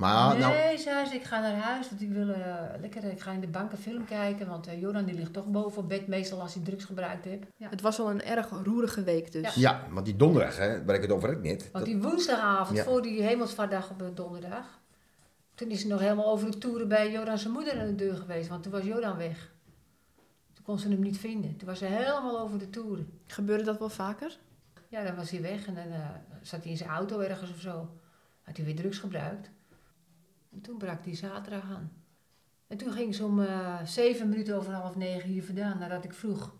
Speaker 2: Maar nou,
Speaker 3: nee, zei ze, ik ga naar huis, want ik wil eh, lekker, ik ga in de bank een film kijken, want eh Joran die ligt toch boven op bed, meestal als hij drugs gebruikt heeft. Ja.
Speaker 1: Het was al een erg roerige week dus.
Speaker 2: ja, want die donderdag, hè, waar ik het over heb net.
Speaker 3: Want
Speaker 2: dat-
Speaker 3: die woensdagavond,
Speaker 2: Ja.
Speaker 3: voor die hemelsvaartdag op donderdag, toen is ze nog helemaal over de toeren bij Joran zijn moeder aan de deur geweest, want toen was Joran weg. Toen kon ze hem niet vinden. Toen was ze helemaal over de toeren.
Speaker 1: Gebeurde dat wel vaker?
Speaker 3: Ja, dan was hij weg en dan eh, zat hij in zijn auto ergens of zo. Had hij weer drugs gebruikt. En toen brak die zaterdag aan. En toen ging ze om eh, zeven minuten over half negen hier vandaan, nadat ik vroeg.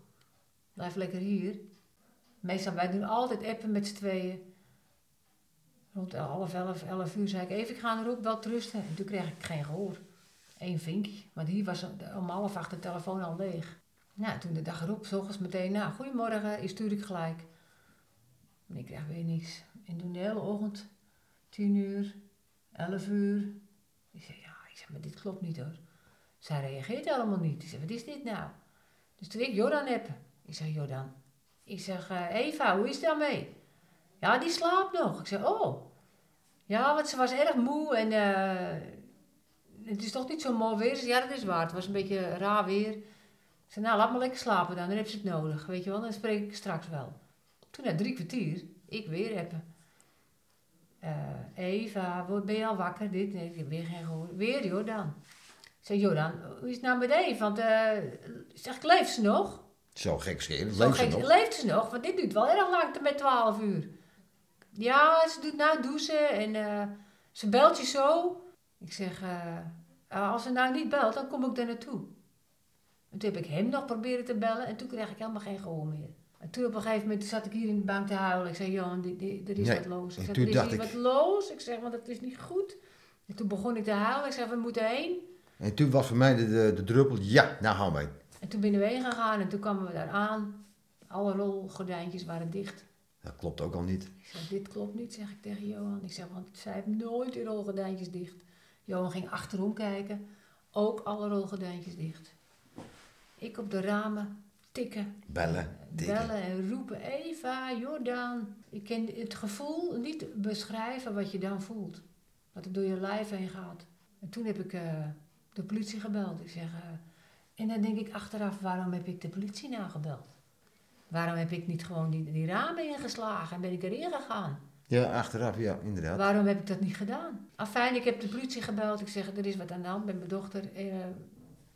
Speaker 3: Blijf lekker hier. Meestal, wij doen altijd appen met z'n tweeën. Rond half elf, elf uur zei ik even, ik ga erop, wel rusten. En toen kreeg ik geen gehoor. Eén vinkje. Want hier was om half acht de telefoon al leeg. Nou, toen de dag erop, ochtends meteen, nou, goedemorgen, is stuur ik gelijk. En ik kreeg weer niks. En toen de hele ochtend, tien uur, elf uur. Ik zei, ja, ik zeg, maar dit klopt niet hoor. Zij reageert helemaal niet. Ik zeg, wat is dit nou? Dus toen ik Jordan heb. Ik zeg, Jordan. Ik zeg, eh, Eva, hoe is het daarmee? Ja, die slaapt nog. Ik zeg, oh. Ja, want ze was erg moe en eh, het is toch niet zo mooi weer. Ze zei, ja, dat is waar. Het was een beetje raar weer. Ik zei, nou, laat maar lekker slapen dan. Dan heb ze het nodig, weet je wel. Dan spreek ik straks wel. Toen na drie kwartier, ik weer hebben. Eh, Eva, ben je al wakker? Dit, nee, ik heb weer geen gehoor. Weer Jordan. Ik zei, Jordan, hoe is het nou met Eve? Want, eh zeg ik, leeft ze nog?
Speaker 2: Zo gek schelen,
Speaker 3: Zo
Speaker 2: leeft ze nog?
Speaker 3: Leeft ze nog? Want dit duurt wel erg lang, met 12 uur. Ja, ze doet nou douchen en eh, ze belt je zo. Ik zeg, als ze nou niet belt, dan kom ik er naartoe. En toen heb ik hem nog proberen te bellen en toen kreeg ik helemaal geen gehoor meer. En toen op een gegeven moment zat ik hier in de bank te huilen. Ik zei, Johan, er is
Speaker 2: Nee,
Speaker 3: wat los. Ik
Speaker 2: toen
Speaker 3: er is hier
Speaker 2: ik-
Speaker 3: wat los. Ik zeg, want het is niet goed. En toen begon ik te huilen. Ik zeg, we moeten heen.
Speaker 2: En toen was voor mij de, de, de druppel, ja, nou gaan wij.
Speaker 3: En toen binnen we heen gegaan en toen kwamen we daar aan. Alle rolgordijntjes waren dicht.
Speaker 2: Dat klopt ook al niet.
Speaker 3: Ik zeg, dit klopt niet, zeg ik tegen Johan. Ik zeg, want zij heeft nooit die rolgordijntjes dicht. Johan ging achterom kijken. Ook alle rolgordijntjes dicht. Ik op de ramen tikken.
Speaker 2: Bellen.
Speaker 3: Bellen en roepen, Eva, Jordaan. Ik kan het gevoel niet beschrijven wat je dan voelt. Wat er door je lijf heen gaat. En toen heb ik eh, de politie gebeld. Ik zeg, eh, en dan denk ik achteraf, waarom heb ik de politie nou gebeld? Waarom heb ik niet gewoon die, die ramen ingeslagen en ben ik erin gegaan?
Speaker 2: Ja, achteraf, ja, inderdaad.
Speaker 3: Waarom heb ik dat niet gedaan? Afijn, ik heb de politie gebeld. Ik zeg, er is wat aan de hand met mijn dochter. Eh,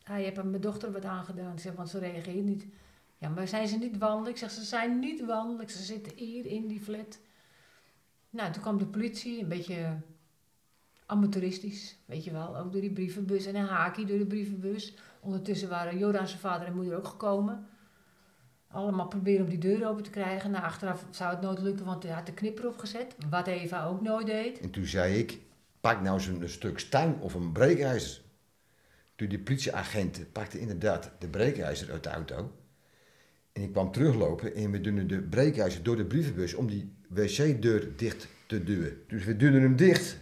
Speaker 3: hij heeft aan mijn dochter wat aangedaan. Ik zeg, want ze reageert niet. Ja, maar zijn ze niet wandelijk? Ik zeg, ze zijn niet wandelijk. Ze zitten hier in die flat. Nou, toen kwam de politie, een beetje amateuristisch, weet je wel. Ook door die brievenbus en een haakje door de brievenbus. Ondertussen waren Jordan zijn vader en moeder ook gekomen. Allemaal proberen om die deur open te krijgen. Nou, achteraf zou het nooit lukken, want hij had de knipper opgezet. Wat Eva ook nooit deed.
Speaker 2: En toen zei ik, pak nou eens een, stuk stang of een breekijzer. Toen die politieagent pakte inderdaad de breekijzer uit de auto. En ik kwam teruglopen en we doen de breekijzer door de brievenbus om die wc-deur dicht te duwen. Dus we duwden hem dicht.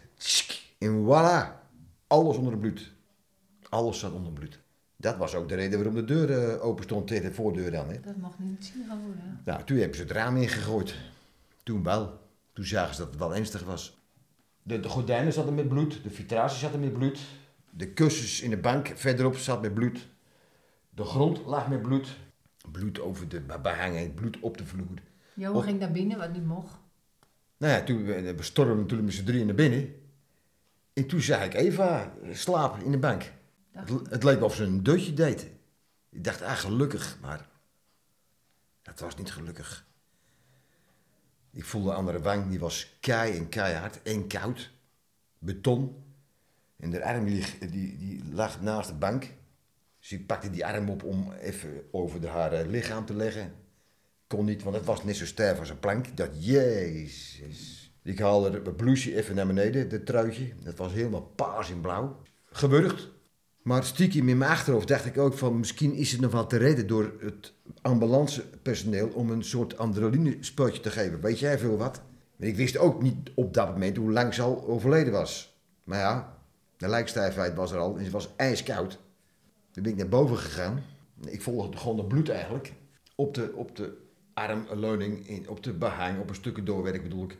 Speaker 2: En voilà, alles onder het bloed. Alles zat onder het bloed. Dat was ook de reden waarom de deur eh, open stond tegen de voordeur dan. Hè.
Speaker 3: Dat mag niet zien gaan worden.
Speaker 2: Nou, toen hebben ze het raam ingegooid. Toen wel. Toen zagen ze dat het wel ernstig was. De, de gordijnen zaten met bloed, de vitrage zat met bloed. De kussens in de bank verderop zat met bloed. De grond lag met bloed. Bloed over de behangen, bloed op de vloer.
Speaker 3: Johan
Speaker 2: Op-
Speaker 3: ging naar binnen, wat niet mocht.
Speaker 2: Nou ja, toen, we we stormden natuurlijk met z'n drieën naar binnen. En toen zag ik Eva slapen in de bank.
Speaker 3: Dacht-
Speaker 2: Het, het leek of ze een dutje deed. Ik dacht, ah, gelukkig, maar dat was niet gelukkig. Ik voelde de wang, die was kei en keihard en koud. Beton. En de arm die, die, die lag naast de bank. Dus ik pakte die arm op om even over haar eh, lichaam te leggen. Kon niet, want het was net zo stijf als een plank. Dacht, jezus. Ik haalde het blouseje even naar beneden, het truitje. Dat was helemaal paars en blauw. Gewurgd. Maar stiekem in mijn achterhoofd dacht ik ook van... misschien is het nog wel te redden door het ambulancepersoneel... om een soort adrenaline-spuitje te geven. Weet jij veel wat? Ik wist ook niet op dat moment hoe lang ze al overleden was. Maar ja, de lijkstijfheid was er al en ze was ijskoud. Toen ben ik naar boven gegaan. Ik volgde gewoon het bloed eigenlijk. Op de, op de armleuning, in, op de behang, op een stukje doorwerk bedoel ik.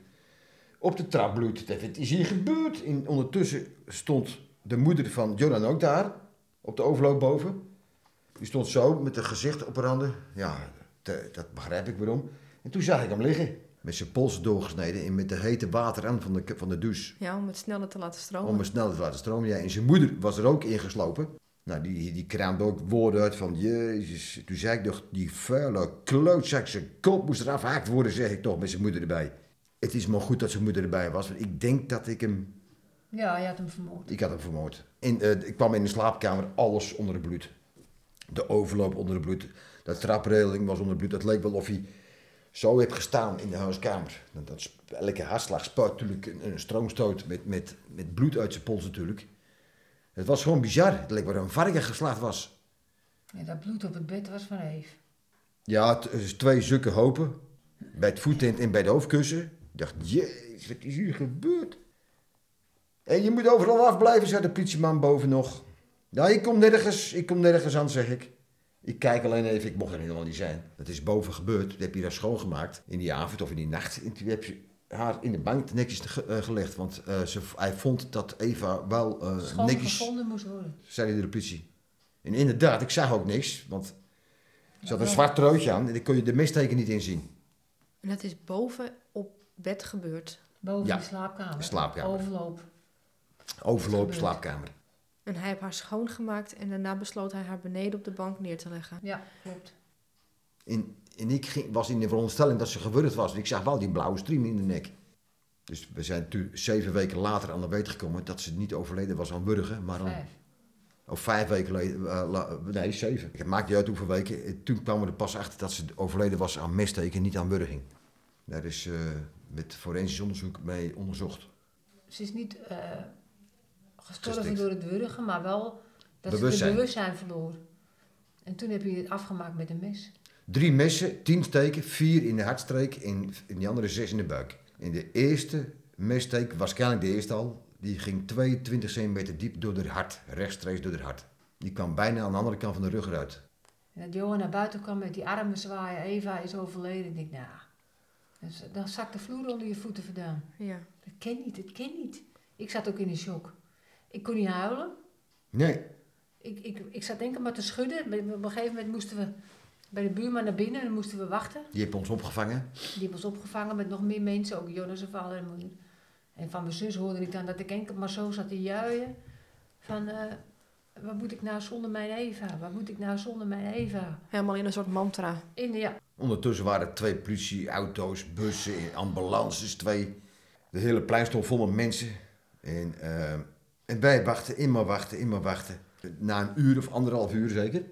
Speaker 2: Op de trap bloed. Het is hier gebeurd. En ondertussen stond de moeder van Jonan ook daar. Op de overloop boven. Die stond zo met een gezicht op haar handen. Ja, te- dat begrijp ik waarom. En toen zag ik hem liggen. Met zijn pols doorgesneden en met de hete water aan van de, van de douche.
Speaker 1: Ja, om het sneller te laten stromen.
Speaker 2: Om hem snel te laten stromen. Ja, en zijn moeder was er ook ingeslopen. Nou, die, die kraamde ook woorden uit van... Jezus, toen zei ik nog, die vuile klootzak, zijn kop moest eraf gehaakt worden, zeg ik toch, met zijn moeder erbij. Het is maar goed dat zijn moeder erbij was, want ik denk dat ik hem...
Speaker 3: Ja, je had hem vermoord.
Speaker 2: Ik had hem vermoord. En, eh, ik kwam in de slaapkamer, alles onder het bloed. De overloop onder het bloed. De trapregeling was onder het bloed. Het leek wel of hij zo heeft gestaan in de huiskamer. Dat, dat, sp- elke hartslag spuit natuurlijk een, een stroomstoot met, met, met bloed uit zijn pols natuurlijk. Het was gewoon bizar. Het leek wel een varken geslacht was.
Speaker 3: Ja, dat bloed op het bed was van Eve.
Speaker 2: Ja, is twee zulke hopen. Bij het voetend en bij de hoofdkussen. Ik dacht, jezus, wat is hier gebeurd? En je moet overal afblijven, zei de politieman boven nog. Ja, ik kom nergens, ik kom nergens aan, zeg ik. Ik kijk alleen even, ik mocht er helemaal niet zijn. Dat is boven gebeurd. Toen heb je daar schoongemaakt in die avond of in die nacht. En toen heb je haar in de bank netjes ge- eh, gelegd. Want eh, ze, hij vond dat Eva wel eh,
Speaker 3: Schoon
Speaker 2: netjes
Speaker 3: gevonden moest worden.
Speaker 2: zei hij de politie. En inderdaad, ik zag ook niks, want er zat een zwart truitje aan en daar kon je de misteken niet in zien.
Speaker 1: En dat is boven op bed gebeurd.
Speaker 3: Boven
Speaker 2: Ja,
Speaker 3: de slaapkamer.
Speaker 2: slaapkamer.
Speaker 3: Overloop.
Speaker 2: Overloop, slaapkamer.
Speaker 1: En hij heeft haar schoongemaakt en daarna besloot hij haar beneden op de bank neer te leggen.
Speaker 3: Ja, klopt.
Speaker 2: En, en ik ging, was in de veronderstelling dat ze gewurgd was. Ik zag wel die blauwe stream in de nek. Dus we zijn zeven weken later aan de weet gekomen dat ze niet overleden was aan wurgen, maar aan...
Speaker 3: Vijf.
Speaker 2: Of vijf weken eh, la- nee, zeven. Het maakt niet uit hoeveel weken. Toen kwamen we er pas achter dat ze overleden was aan mesteken, niet aan wurging. Daar is eh, met forensisch onderzoek mee onderzocht.
Speaker 3: Ze is niet eh, gestorven
Speaker 2: Gestikt.
Speaker 3: door het wurgen, maar wel dat ze het bewustzijn verloor. En toen heb je het afgemaakt met een mes.
Speaker 2: Drie messen, tien steken, vier in de hartstreek en in die andere zes in de buik. In de eerste messteek, waarschijnlijk de eerste al, die ging 22 centimeter diep door haar hart, rechtstreeks door haar hart. Die kwam bijna aan de andere kant van de rug eruit.
Speaker 3: En dat Johan naar buiten kwam met die armen zwaaien. Eva is overleden. Ik denk, nou, dus dan zakt de vloer onder je voeten vandaan.
Speaker 1: Ja.
Speaker 3: Dat ken niet, dat ken niet. Ik zat ook in een shock. Ik kon niet huilen.
Speaker 2: Nee,
Speaker 3: Ik, ik, ik zat enkel maar te schudden. Op een gegeven moment moesten we bij de buurman naar binnen en dan moesten we wachten.
Speaker 2: die heeft ons opgevangen.
Speaker 3: Die heeft ons opgevangen met nog meer mensen, ook Jonas en vader en moeder. En van mijn zus hoorde ik dan dat ik enkel maar zo zat te juien. Van, eh, wat moet ik nou zonder mijn Eva? Wat moet ik nou zonder mijn Eva?
Speaker 1: Helemaal in een soort mantra.
Speaker 3: In, de- ja,
Speaker 2: Ondertussen waren er twee politieauto's, bussen, ambulances, twee. De hele plein stond vol met mensen. En, eh, en wij wachten, immer wachten, immer wachten. Na een uur of anderhalf uur zeker,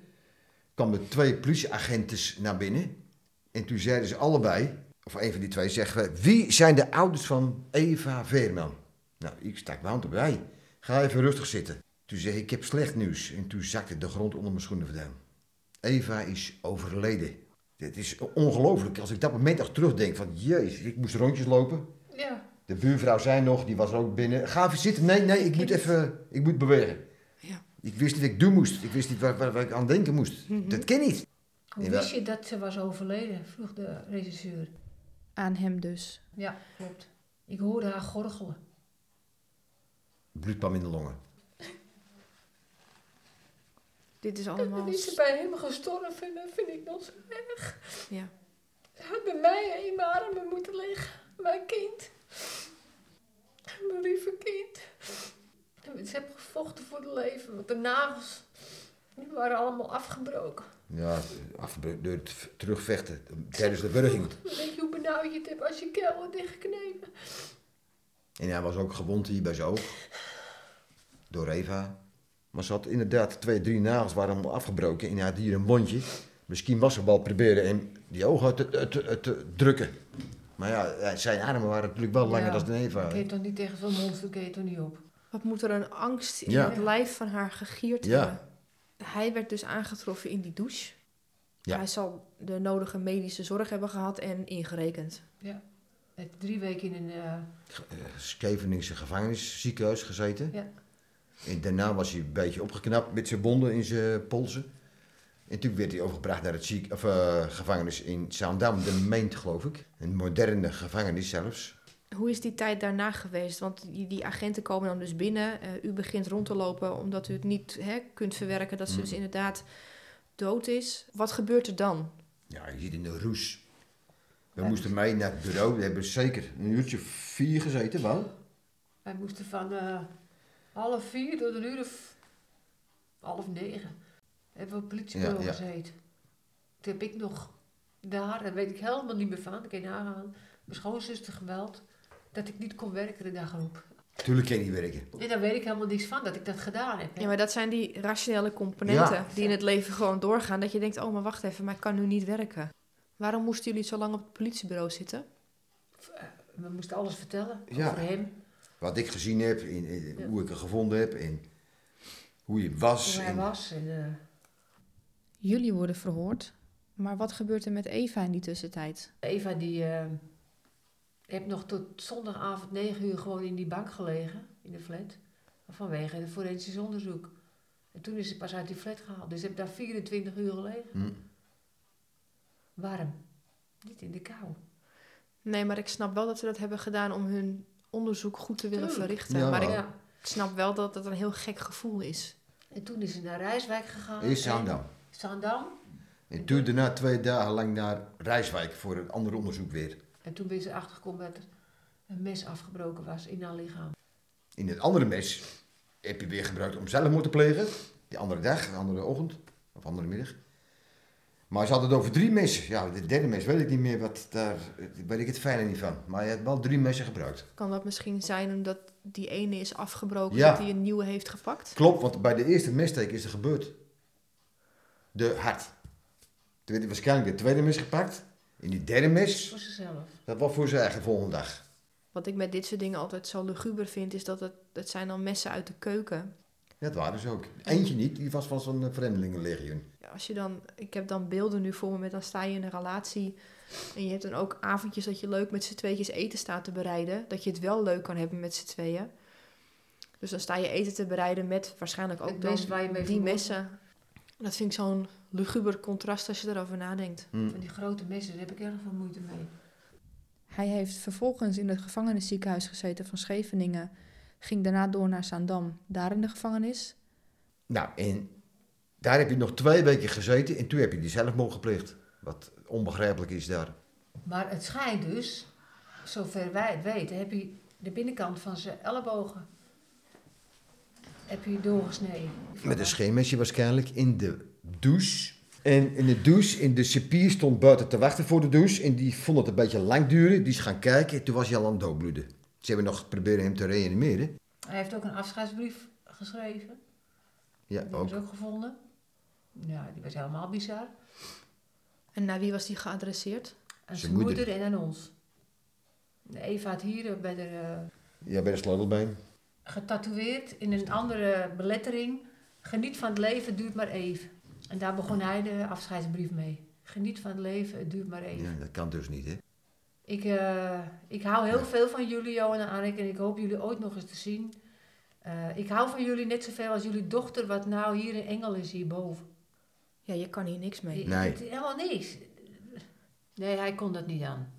Speaker 2: kwamen twee politieagenten naar binnen. En toen zeiden ze allebei, of een van die twee, zeggen we, wie zijn de ouders van Eva Veerman? Nou, ik stak mijn hand erbij. Ga even rustig zitten. Toen zei ik, ik heb slecht nieuws. En toen zakte de grond onder mijn schoenen vandaan. Eva is overleden. Het is ongelooflijk. Als ik dat moment nog terugdenk van, jezus, ik moest rondjes lopen.
Speaker 3: ja.
Speaker 2: De buurvrouw zei nog, die was er ook binnen. Ga even zitten. Nee, nee, ik moet even, ik moet bewegen. Ik wist niet wat ik doen moest. Ik wist niet waar, waar, waar ik aan denken moest.
Speaker 1: Mhm.
Speaker 2: Dat ken niet.
Speaker 3: Hoe wist je dat ze was overleden? vroeg de regisseur.
Speaker 1: Aan hem dus.
Speaker 3: Ja, klopt. Ik hoorde haar gorgelen.
Speaker 2: Bloed kwam in de longen.
Speaker 1: Dit is
Speaker 3: En
Speaker 1: allemaal...
Speaker 3: dan is ze bij hem gestorven en dat vind ik nog zo erg.
Speaker 1: Ja.
Speaker 3: Ze had bij mij in mijn armen moeten liggen. Mijn kind. Mijn lieve kind. Ze heeft gevochten voor het leven, want de nagels die waren allemaal afgebroken.
Speaker 2: Ja, afgebroken door het v- terugvechten tijdens de burging.
Speaker 3: Weet je hoe benauwd je het hebt als je keel wordt dichtgeknepen?
Speaker 2: En hij was ook gewond hier bij zijn oog. Door Eva. Maar ze had inderdaad twee, drie nagels waren allemaal afgebroken. En hij had hier een wondje. Misschien was ze wel proberen hem die ogen te, te, te, te drukken. Maar ja, zijn armen waren natuurlijk wel langer
Speaker 3: Ja,
Speaker 2: dan de Eva.
Speaker 3: Ik keek toch niet tegen zo'n monster, keek je toch niet op.
Speaker 1: Wat moet er een angst in
Speaker 2: Ja.
Speaker 1: het lijf van haar gegierd
Speaker 2: Ja.
Speaker 1: hebben. Hij werd dus aangetroffen in die douche.
Speaker 2: Ja.
Speaker 1: Hij zal de nodige medische zorg hebben gehad en ingerekend.
Speaker 3: Hij heeft drie weken in een... eh,
Speaker 2: Scheveningse gevangenisziekenhuis gezeten.
Speaker 3: Ja.
Speaker 2: En daarna was hij een beetje opgeknapt met zijn bonden in zijn polsen. En toen werd hij overgebracht naar het ziek, of, eh, gevangenis in Zaandam, de Meent geloof ik. Een moderne gevangenis zelfs.
Speaker 1: Hoe is die tijd daarna geweest? Want die, die agenten komen dan dus binnen. Eh, u begint rond te lopen omdat u het niet hè, kunt verwerken dat ze
Speaker 2: Mm.
Speaker 1: dus inderdaad dood is. Wat gebeurt er dan?
Speaker 2: Ja, je zit in de roes. We
Speaker 3: Ja.
Speaker 2: moesten mee naar het bureau. We hebben zeker een uurtje vier gezeten, wel.
Speaker 3: Wij moesten van eh, half vier tot een uur of half negen. Hebben we op het politiebureau
Speaker 2: Ja, ja.
Speaker 3: gezeten. Toen heb ik nog daar, daar weet ik helemaal niet meer van, dat kan je nagaan, mijn schoonzuster gebeld dat ik niet kon werken de dag erop.
Speaker 2: Tuurlijk kan je niet werken.
Speaker 3: En daar weet ik helemaal niks van, dat ik dat gedaan heb. hè.
Speaker 1: Ja, maar dat zijn die rationele componenten
Speaker 2: Ja.
Speaker 1: die in het leven gewoon doorgaan. Dat je denkt, oh maar wacht even, maar ik kan nu niet werken. Waarom moesten jullie zo lang op het politiebureau zitten?
Speaker 3: We moesten alles vertellen
Speaker 2: Ja.
Speaker 3: over hem,
Speaker 2: Wat ik gezien heb, in, in-
Speaker 3: Ja.
Speaker 2: hoe ik hem gevonden heb en hoe je was.
Speaker 3: hoe hij
Speaker 2: en-
Speaker 3: was. En, eh,
Speaker 1: Jullie worden verhoord. Maar wat gebeurt er met Eva in die tussentijd?
Speaker 3: Eva die eh, heeft nog tot zondagavond 9 uur gewoon in die bank gelegen, in de flat. Vanwege het forensisch onderzoek. En toen is ze pas uit die flat gehaald. Dus ze heeft daar 24 uur gelegen.
Speaker 2: Hm.
Speaker 3: Warm. Niet in de kou.
Speaker 1: Nee, maar ik snap wel dat ze dat hebben gedaan om hun onderzoek goed te willen
Speaker 3: Tuurlijk.
Speaker 1: verrichten.
Speaker 2: Ja.
Speaker 1: Maar ik
Speaker 3: Ja.
Speaker 1: snap wel dat het een heel gek gevoel is.
Speaker 3: En toen is ze naar Rijswijk gegaan.
Speaker 2: Is Zaandam.
Speaker 3: En- Zaandam.
Speaker 2: En toen daarna twee dagen lang naar Rijswijk voor een ander onderzoek weer.
Speaker 3: En toen ben ze achtergekomen dat er een mes afgebroken was in haar lichaam.
Speaker 2: In het andere mes heb je weer gebruikt om zelfmoord te plegen. Die andere dag, de andere ochtend of andere middag. Maar ze had het over drie messen. Ja, de derde mes weet ik niet meer wat daar, weet ik het fijne niet van. Maar je hebt wel drie messen gebruikt.
Speaker 1: Kan dat misschien zijn omdat die ene is afgebroken,
Speaker 2: Ja.
Speaker 1: dat hij een nieuwe heeft gepakt?
Speaker 2: Klopt, want bij de eerste messteek is er gebeurd. De hart. Toen werd hij waarschijnlijk de tweede mes gepakt. In die derde mes,
Speaker 3: Voor zichzelf.
Speaker 2: dat was voor zijn eigen volgende dag.
Speaker 1: Wat ik met dit soort dingen altijd zo luguber vind, is dat het, het zijn dan messen uit de keuken.
Speaker 2: Dat waren ze ook. Eentje niet, die was van zo'n eh, vreemdelingenlegioen.
Speaker 1: Ja, Als je dan, ik heb dan beelden nu voor me met dan sta je in een relatie en je hebt dan ook avondjes dat je leuk met z'n tweetjes eten staat te bereiden. Dat je het wel leuk kan hebben met z'n tweeën. Dus dan sta je eten te bereiden met waarschijnlijk ook dan
Speaker 3: mes waar je mee
Speaker 1: die messen. Dat vind ik zo'n luguber contrast als je erover nadenkt.
Speaker 2: Hm.
Speaker 3: Van die grote messen, daar heb ik erg veel moeite mee.
Speaker 1: Hij heeft vervolgens in het gevangenisziekenhuis gezeten van Scheveningen. Ging daarna door naar Zaandam, daar in de gevangenis.
Speaker 2: Nou, en daar heb je nog twee weken gezeten en toen heb je die zelfmoord gepleegd. Wat onbegrijpelijk is daar.
Speaker 3: Maar het schijnt dus, zover wij het weten, heb je de binnenkant van zijn ellebogen heb je doorgesneden.
Speaker 2: Met een scheenmesje waarschijnlijk in de douche. En in de douche, in de cipier stond buiten te wachten voor de douche. En die vond het een beetje lang duren. Die is gaan kijken en toen was hij al aan het doodbloeden. Ze hebben nog proberen hem te reanimeren.
Speaker 3: Hij heeft ook een afscheidsbrief geschreven.
Speaker 2: Ja,
Speaker 3: Die hebben
Speaker 2: ook.
Speaker 3: ze ook gevonden. Ja, die was helemaal bizar.
Speaker 1: En naar wie was die geadresseerd?
Speaker 3: Aan
Speaker 2: Zijn
Speaker 3: zijn
Speaker 2: moeder.
Speaker 3: moeder. en aan ons. Eva had hier bij de, eh,
Speaker 2: Ja, bij de sleutelbeen.
Speaker 3: Getatoeëerd in een andere belettering. Geniet van het leven, duurt maar even. En daar begon hij de afscheidsbrief mee. Geniet van het leven, het duurt maar even.
Speaker 2: Ja, dat kan dus niet, hè?
Speaker 3: Ik, eh, ik hou heel veel van jullie, Johan en Arik. En ik hoop jullie ooit nog eens te zien. Eh, ik hou van jullie net zoveel als jullie dochter, wat nou hier een engel is hierboven.
Speaker 1: Ja, je kan hier niks mee.
Speaker 2: Nee.
Speaker 3: Het- helemaal niks. Nee, hij kon dat niet aan.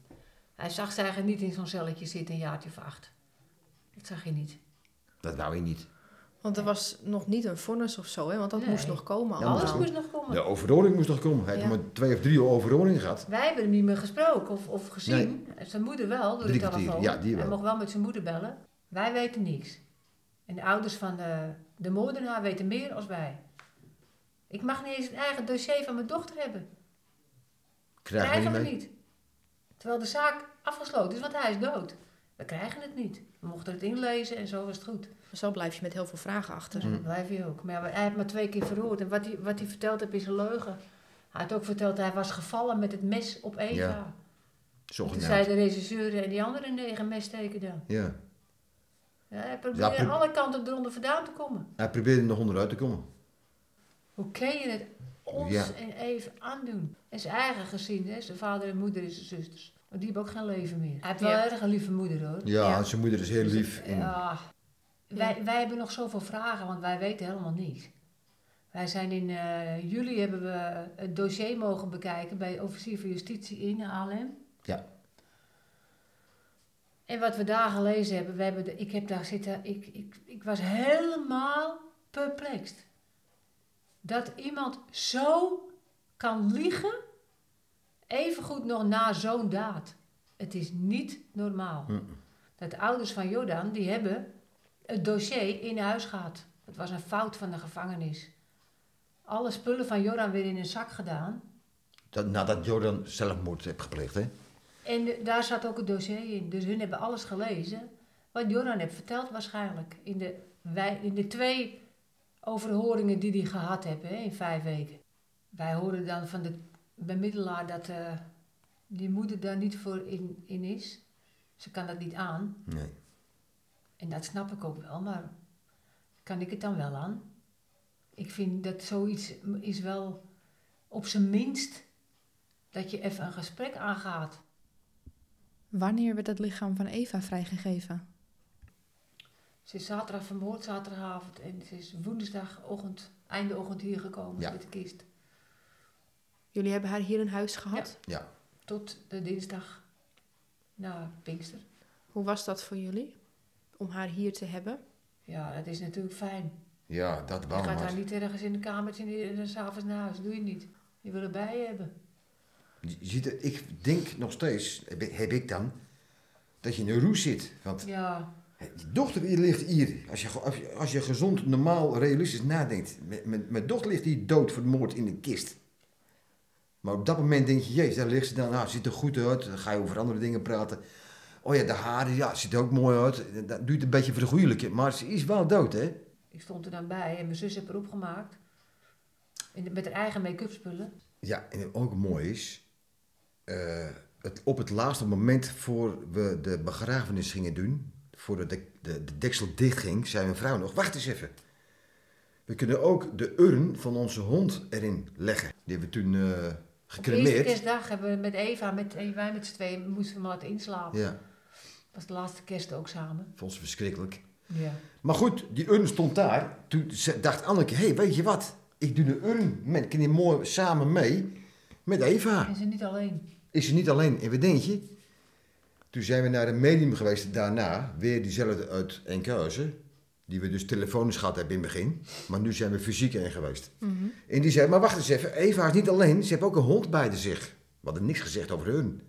Speaker 3: Hij zag ze eigenlijk niet in zo'n celletje zitten een jaartje of acht. Dat zag je niet.
Speaker 2: Dat wou je niet.
Speaker 1: Want er was nog niet een vonnis of zo, hè? Want dat
Speaker 3: Nee.
Speaker 1: moest nog komen
Speaker 2: Ja,
Speaker 1: allemaal.
Speaker 3: Alles moest nog komen.
Speaker 2: De overhoring moest nog komen. Hij heeft
Speaker 1: Ja.
Speaker 2: maar twee of drie overhoringen gehad.
Speaker 3: Wij hebben hem niet meer gesproken of, of gezien. Zijn moeder wel, door
Speaker 2: Drie
Speaker 3: de telefoon.
Speaker 2: ja, die
Speaker 3: Hij
Speaker 2: wel.
Speaker 3: mocht wel met zijn moeder bellen. Wij weten niks. En de ouders van de, de moordenaar weten meer als wij. Ik mag niet eens een eigen dossier van mijn dochter hebben.
Speaker 2: Krijgen we niet.
Speaker 3: Terwijl de zaak afgesloten is, want hij is dood. We krijgen het niet. We mochten het inlezen en zo was het goed.
Speaker 1: Zo blijf je met heel veel vragen achter.
Speaker 2: Mm.
Speaker 3: Dat blijf je ook. Maar ja, hij heeft maar twee keer verhoord. En wat hij, wat hij verteld heeft is een leugen. Hij had ook verteld dat hij was gevallen met het mes op Eva.
Speaker 2: Ja,
Speaker 3: toen zei de regisseur en die andere negen messteken dan.
Speaker 2: Ja.
Speaker 3: Ja, hij probeerde
Speaker 2: Ja, pro-
Speaker 3: aan alle kanten eronder vandaan te komen.
Speaker 2: Hij probeerde er nog onderuit te komen.
Speaker 3: Hoe kun je het ons
Speaker 2: Ja.
Speaker 3: en even aandoen? En zijn eigen gezin, hè? zijn vader en moeder en zijn zusters. Want die hebben ook geen leven meer. Hij heeft wel erg een lieve moeder hoor.
Speaker 2: Ja,
Speaker 1: Ja.
Speaker 2: zijn moeder is heel
Speaker 3: Dus,
Speaker 2: lief. En
Speaker 3: Ja. Wij, wij hebben nog zoveel vragen, want wij weten helemaal niets. Wij zijn in eh, juli hebben we het dossier mogen bekijken bij officier van justitie in Haarlem.
Speaker 2: Ja.
Speaker 3: En wat we daar gelezen hebben, we hebben de, ik heb daar zitten, ik, ik, ik was helemaal perplext. Dat iemand zo kan liegen, evengoed nog na zo'n daad. Het is niet normaal.
Speaker 2: Mm.
Speaker 3: Dat de ouders van Jordan, die hebben het dossier in huis gehad. Het was een fout van de gevangenis. Alle spullen van Jordan weer in een zak gedaan.
Speaker 2: dat, nadat Jordan zelfmoord heeft gepleegd, hè?
Speaker 3: En de- daar zat ook het dossier in. Dus hun hebben alles gelezen. Wat Jordan heeft verteld waarschijnlijk. In de, wij, in de twee overhoringen die hij gehad heeft hè, in vijf weken. Wij horen dan van de bemiddelaar dat eh, die moeder daar niet voor in, in is. Ze kan dat niet aan.
Speaker 2: Nee.
Speaker 3: En dat snap ik ook wel, maar kan ik het dan wel aan? Ik vind dat zoiets is wel op zijn minst dat je even een gesprek aangaat.
Speaker 1: Wanneer werd het lichaam van Eva vrijgegeven?
Speaker 3: Ze is zaterdag vermoord, zaterdagavond. En ze is woensdagochtend, einde ochtend hier gekomen
Speaker 2: Ja.
Speaker 3: met de kist.
Speaker 1: Jullie hebben haar hier in huis gehad.
Speaker 2: Ja.
Speaker 3: Tot de dinsdag na Pinkster.
Speaker 1: Hoe was dat voor jullie? Om haar hier te hebben?
Speaker 3: Ja, dat is natuurlijk fijn.
Speaker 2: Ja, dat
Speaker 3: Je
Speaker 2: wou
Speaker 3: gaat haar niet ergens in de kamertje en dan s'avonds naar huis. doe je niet. Je wil erbij je hebben.
Speaker 2: Je ziet het, ik denk nog steeds, heb ik, heb ik dan, dat je in een roes zit. Want
Speaker 3: Ja,
Speaker 2: je dochter ligt hier. Als je, als je, als je gezond, normaal, realistisch nadenkt. Mijn- Mijn mijn dochter ligt hier dood vermoord in de kist. Maar op dat moment denk je, jezus, daar ligt ze dan. Nou, ziet er goed uit. Dan ga je over andere dingen praten. Oh ja, de haren, ja, ziet er ook mooi uit. Dat duurt een beetje vergoeilijken. Maar ze is wel dood, hè?
Speaker 3: ik stond er dan bij en mijn zus heeft erop gemaakt. In de- met haar eigen make-up spullen.
Speaker 2: Ja, en ook mooi is, eh, het, op het laatste moment voor we de begrafenis gingen doen, voordat de, de, de deksel dicht ging, zei mijn vrouw nog, wacht eens even. We kunnen ook de urn van onze hond erin leggen. Die hebben we toen eh
Speaker 3: Op de eerste
Speaker 2: gecremeerd.
Speaker 3: kerstdag hebben we met Eva, met, en wij met z'n tweeën, moesten we hem laten inslapen.
Speaker 2: Ja,
Speaker 3: Dat was de laatste kerst ook samen.
Speaker 2: vond ze verschrikkelijk.
Speaker 3: Ja.
Speaker 2: Maar goed, die urn stond daar. Toen dacht Anneke, hé, hey, weet je wat? Ik doe de urn met die mooi samen mee met Eva.
Speaker 3: En ze niet alleen.
Speaker 2: is ze niet alleen in Wedentje. Toen zijn we naar een medium geweest daarna, weer diezelfde uit Enkhuizen, die we dus telefonisch gehad hebben in het begin. Maar nu zijn we fysiek heen geweest. En die zei, maar wacht eens even, Eva is niet alleen, ze heeft ook een hond bij de zich. We hadden niks gezegd over hun.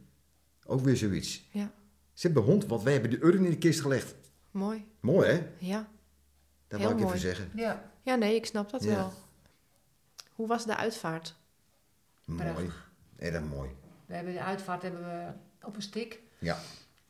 Speaker 2: Ook weer zoiets.
Speaker 1: Ja,
Speaker 2: Ze hebben een hond, want wij hebben de urn in de kist gelegd.
Speaker 1: mooi.
Speaker 2: Mooi hè?
Speaker 1: Ja.
Speaker 2: Dat wou ik
Speaker 1: mooi.
Speaker 2: even zeggen.
Speaker 3: Ja,
Speaker 1: ja, nee, ik snap dat
Speaker 2: Ja.
Speaker 1: wel. Hoe was de uitvaart?
Speaker 2: Mooi. Erg mooi.
Speaker 3: we hebben de uitvaart hebben we op een stick.
Speaker 2: Ja.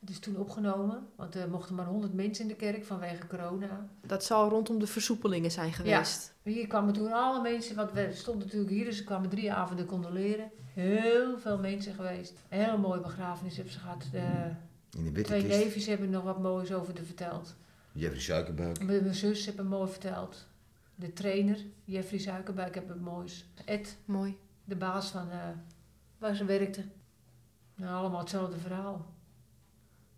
Speaker 3: Het is toen opgenomen, want er mochten maar 100 mensen in de kerk vanwege corona.
Speaker 1: Dat zal rondom de versoepelingen zijn geweest.
Speaker 3: Hier kwamen toen alle mensen, want we stonden natuurlijk hier, dus er kwamen drie avonden condoleren. Heel veel mensen geweest. Een hele mooie begrafenis hebben ze gehad. De
Speaker 2: In de witte
Speaker 3: twee
Speaker 2: kist.
Speaker 3: neefjes hebben nog wat moois over te verteld.
Speaker 2: Jeffrey Suikerbuik.
Speaker 3: Mijn mijn zus heeft me mooi verteld. De trainer, Jeffrey Suikerbuik, heeft het moois. Ed,
Speaker 1: Mooi.
Speaker 3: de baas van eh, waar ze werkte. Nou, allemaal hetzelfde verhaal.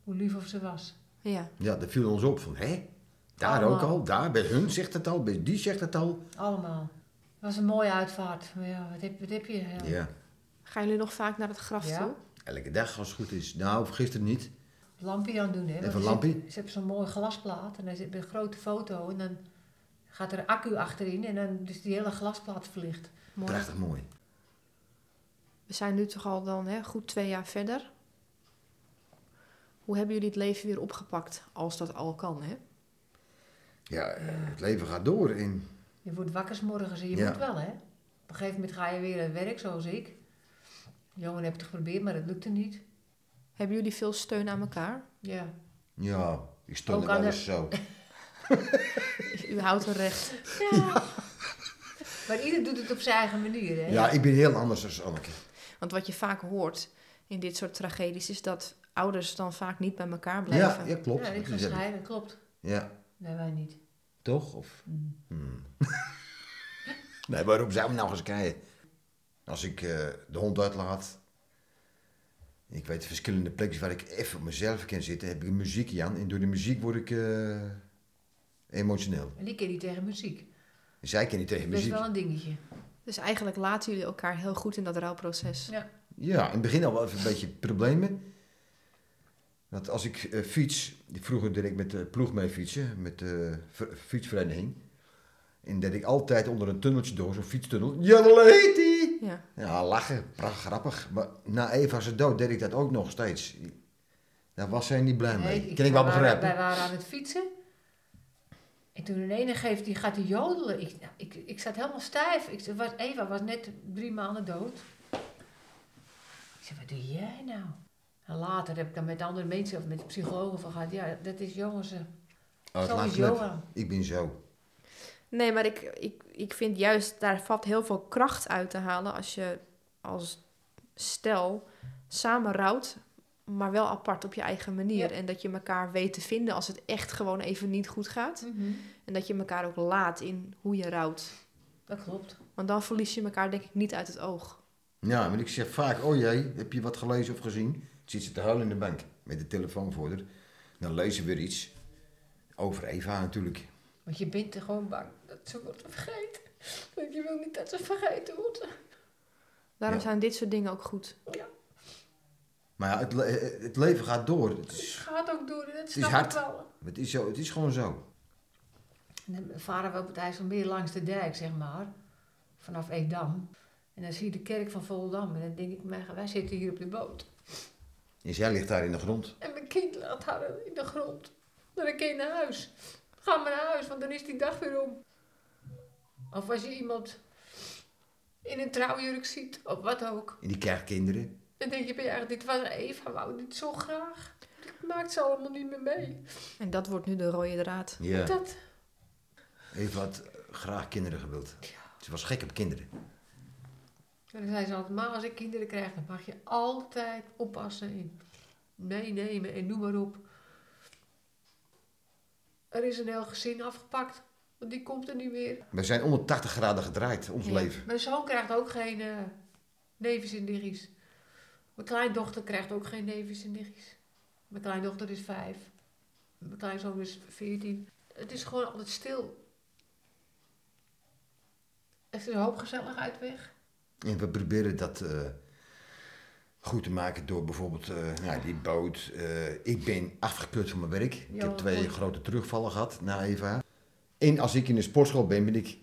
Speaker 3: Hoe lief of ze was.
Speaker 1: Ja.
Speaker 2: Ja, dat viel ons op van, hè? Daar ook al, daar, bij hun zegt het al, bij die zegt het al.
Speaker 3: Allemaal. Het was een mooie uitvaart. Ja, wat heb, wat heb je? Ja.
Speaker 2: Ja,
Speaker 1: Gaan jullie nog vaak naar het graf
Speaker 3: Ja.
Speaker 1: toe?
Speaker 2: elke dag als het goed is. Nou, gisteren niet.
Speaker 3: Lampje aan doen, hè?
Speaker 2: Even een lampje?
Speaker 3: Ze, ze hebben zo'n mooie glasplaat en daar zit een grote foto en dan gaat er accu achterin en dan dus die hele glasplaat verlicht.
Speaker 1: Mooi.
Speaker 2: Prachtig mooi.
Speaker 1: We zijn nu toch al dan hè, goed twee jaar verder. Hoe hebben jullie het leven weer opgepakt, als dat al kan? Hè?
Speaker 2: Ja, eh, het leven gaat door. En
Speaker 3: Je wordt wakker 's morgens en je
Speaker 2: Ja.
Speaker 3: moet wel, hè? Op een gegeven moment ga je weer aan het werk, zoals ik. Jongen heb het geprobeerd, maar het lukte niet.
Speaker 1: Hebben jullie veel steun aan elkaar?
Speaker 3: Ja.
Speaker 2: ja, ik stond er wel eens zo.
Speaker 1: U houdt een recht.
Speaker 3: ja. maar ieder doet het op zijn eigen manier, hè?
Speaker 2: Ja, ik ben heel anders dan Anneke.
Speaker 1: Want wat je vaak hoort in dit soort tragedies is dat ouders dan vaak niet bij elkaar blijven.
Speaker 2: Ja, ja, klopt.
Speaker 3: Ja, ik
Speaker 2: Dat
Speaker 3: ga
Speaker 2: is het.
Speaker 3: scheiden, klopt.
Speaker 2: Ja,
Speaker 3: Nee, wij niet.
Speaker 2: toch? Of,
Speaker 3: Mm.
Speaker 2: hmm. nee, waarom zou we nou eens kijken? Als ik eh, de hond uitlaat, ik weet verschillende plekjes waar ik even op mezelf kan zitten, heb ik een muziekje aan. En door de muziek word ik eh, emotioneel.
Speaker 3: En die ken niet tegen muziek.
Speaker 2: Zij kan niet tegen muziek.
Speaker 3: wel een dingetje.
Speaker 1: Dus eigenlijk laten jullie elkaar heel goed in dat rouwproces.
Speaker 3: Ja.
Speaker 2: Ja, in het begin al wel even een beetje problemen. Want als ik eh, fiets, vroeger deed ik met de ploeg mee fietsen, met de fietsvereniging. En deed ik altijd onder een tunneltje door, zo'n fietstunnel. Jadeletie!
Speaker 1: Ja.
Speaker 2: Ja, lachen, prachtig grappig. Maar na Eva zijn dood deed ik dat ook nog steeds. Daar was zij niet blij mee.
Speaker 3: Nee,
Speaker 2: Kan ik wel begrijpen.
Speaker 3: Wij waren aan het fietsen. En toen in ene geeft die gaat die jodelen. Ik, ja, ik, ik zat helemaal stijf. Ik, was, Eva was net drie maanden dood. Ik zei, wat doe jij nou? En later heb ik dan met andere mensen of met psychologen van gehad. Ja, dat is jongens. eh,
Speaker 2: Oh,
Speaker 3: zo
Speaker 2: laat
Speaker 3: is. Johan.
Speaker 2: Ik ben zo.
Speaker 1: Nee, maar ik, ik, ik vind juist, daar valt heel veel kracht uit te halen als je als stel samen rouwt, maar wel apart op je eigen manier.
Speaker 3: Ja.
Speaker 1: En dat je elkaar weet te vinden als het echt gewoon even niet goed gaat. En dat je elkaar ook laat in hoe je rouwt.
Speaker 3: Dat klopt.
Speaker 1: Want dan verlies je elkaar denk ik niet uit het oog.
Speaker 2: Ja, maar ik zeg vaak, oh jee, heb je wat gelezen of gezien? Zit ze te huilen in de bank met de telefoon voor haar. Dan lezen we weer iets. Over Eva natuurlijk.
Speaker 3: Want je bent er gewoon bang dat ze wordt vergeten. Want je wil niet dat ze vergeten wordt.
Speaker 1: Daarom
Speaker 2: Ja.
Speaker 1: zijn dit soort dingen ook goed.
Speaker 3: Ja.
Speaker 2: Maar ja, het, le- het leven gaat door. Het
Speaker 3: Het
Speaker 2: is,
Speaker 3: gaat ook door. Dat
Speaker 2: is hard.
Speaker 3: ik wel.
Speaker 2: het is, zo, het is gewoon zo.
Speaker 3: En dan varen we op het IJsselmeer langs de dijk, zeg maar. Vanaf Edam. En dan zie je de kerk van Volendam. En dan denk ik, wij zitten hier op de boot.
Speaker 2: En zij ligt daar in de grond.
Speaker 3: En mijn kind laat haar in de grond. Dan kan je naar huis. Ga maar naar huis, want dan is die dag weer om. Of als je iemand in een trouwjurk ziet, of wat ook.
Speaker 2: En die krijgt kinderen.
Speaker 3: Dan denk je bij je, dit was Eva, wou dit zo graag. Ik maak ze allemaal niet meer mee.
Speaker 1: En dat wordt nu de rode draad.
Speaker 2: Ja.
Speaker 3: Dat,
Speaker 2: Eva had graag kinderen gewild. Ze was gek op kinderen.
Speaker 3: En dan zei ze altijd, maar als ik kinderen krijg, dan mag je altijd oppassen en meenemen en noem maar op. Er is een heel gezin afgepakt, want die komt er niet meer.
Speaker 2: We zijn 180 graden gedraaid, ons
Speaker 1: Ja.
Speaker 2: leven.
Speaker 3: Mijn zoon krijgt ook geen uh, neefjes en. Mijn kleindochter krijgt ook geen neefjes en nichtjes. Mijn kleindochter is vijf. Mijn kleinzoon is veertien. Het is gewoon altijd stil. Er is een hoop gezelligheid weg.
Speaker 2: En we proberen dat eh, goed te maken door bijvoorbeeld nou, die boot. Eh, ik ben afgekeurd van mijn werk. Ik heb twee
Speaker 3: goed.
Speaker 2: grote terugvallen gehad na Eva. En als ik in de sportschool ben, ben ik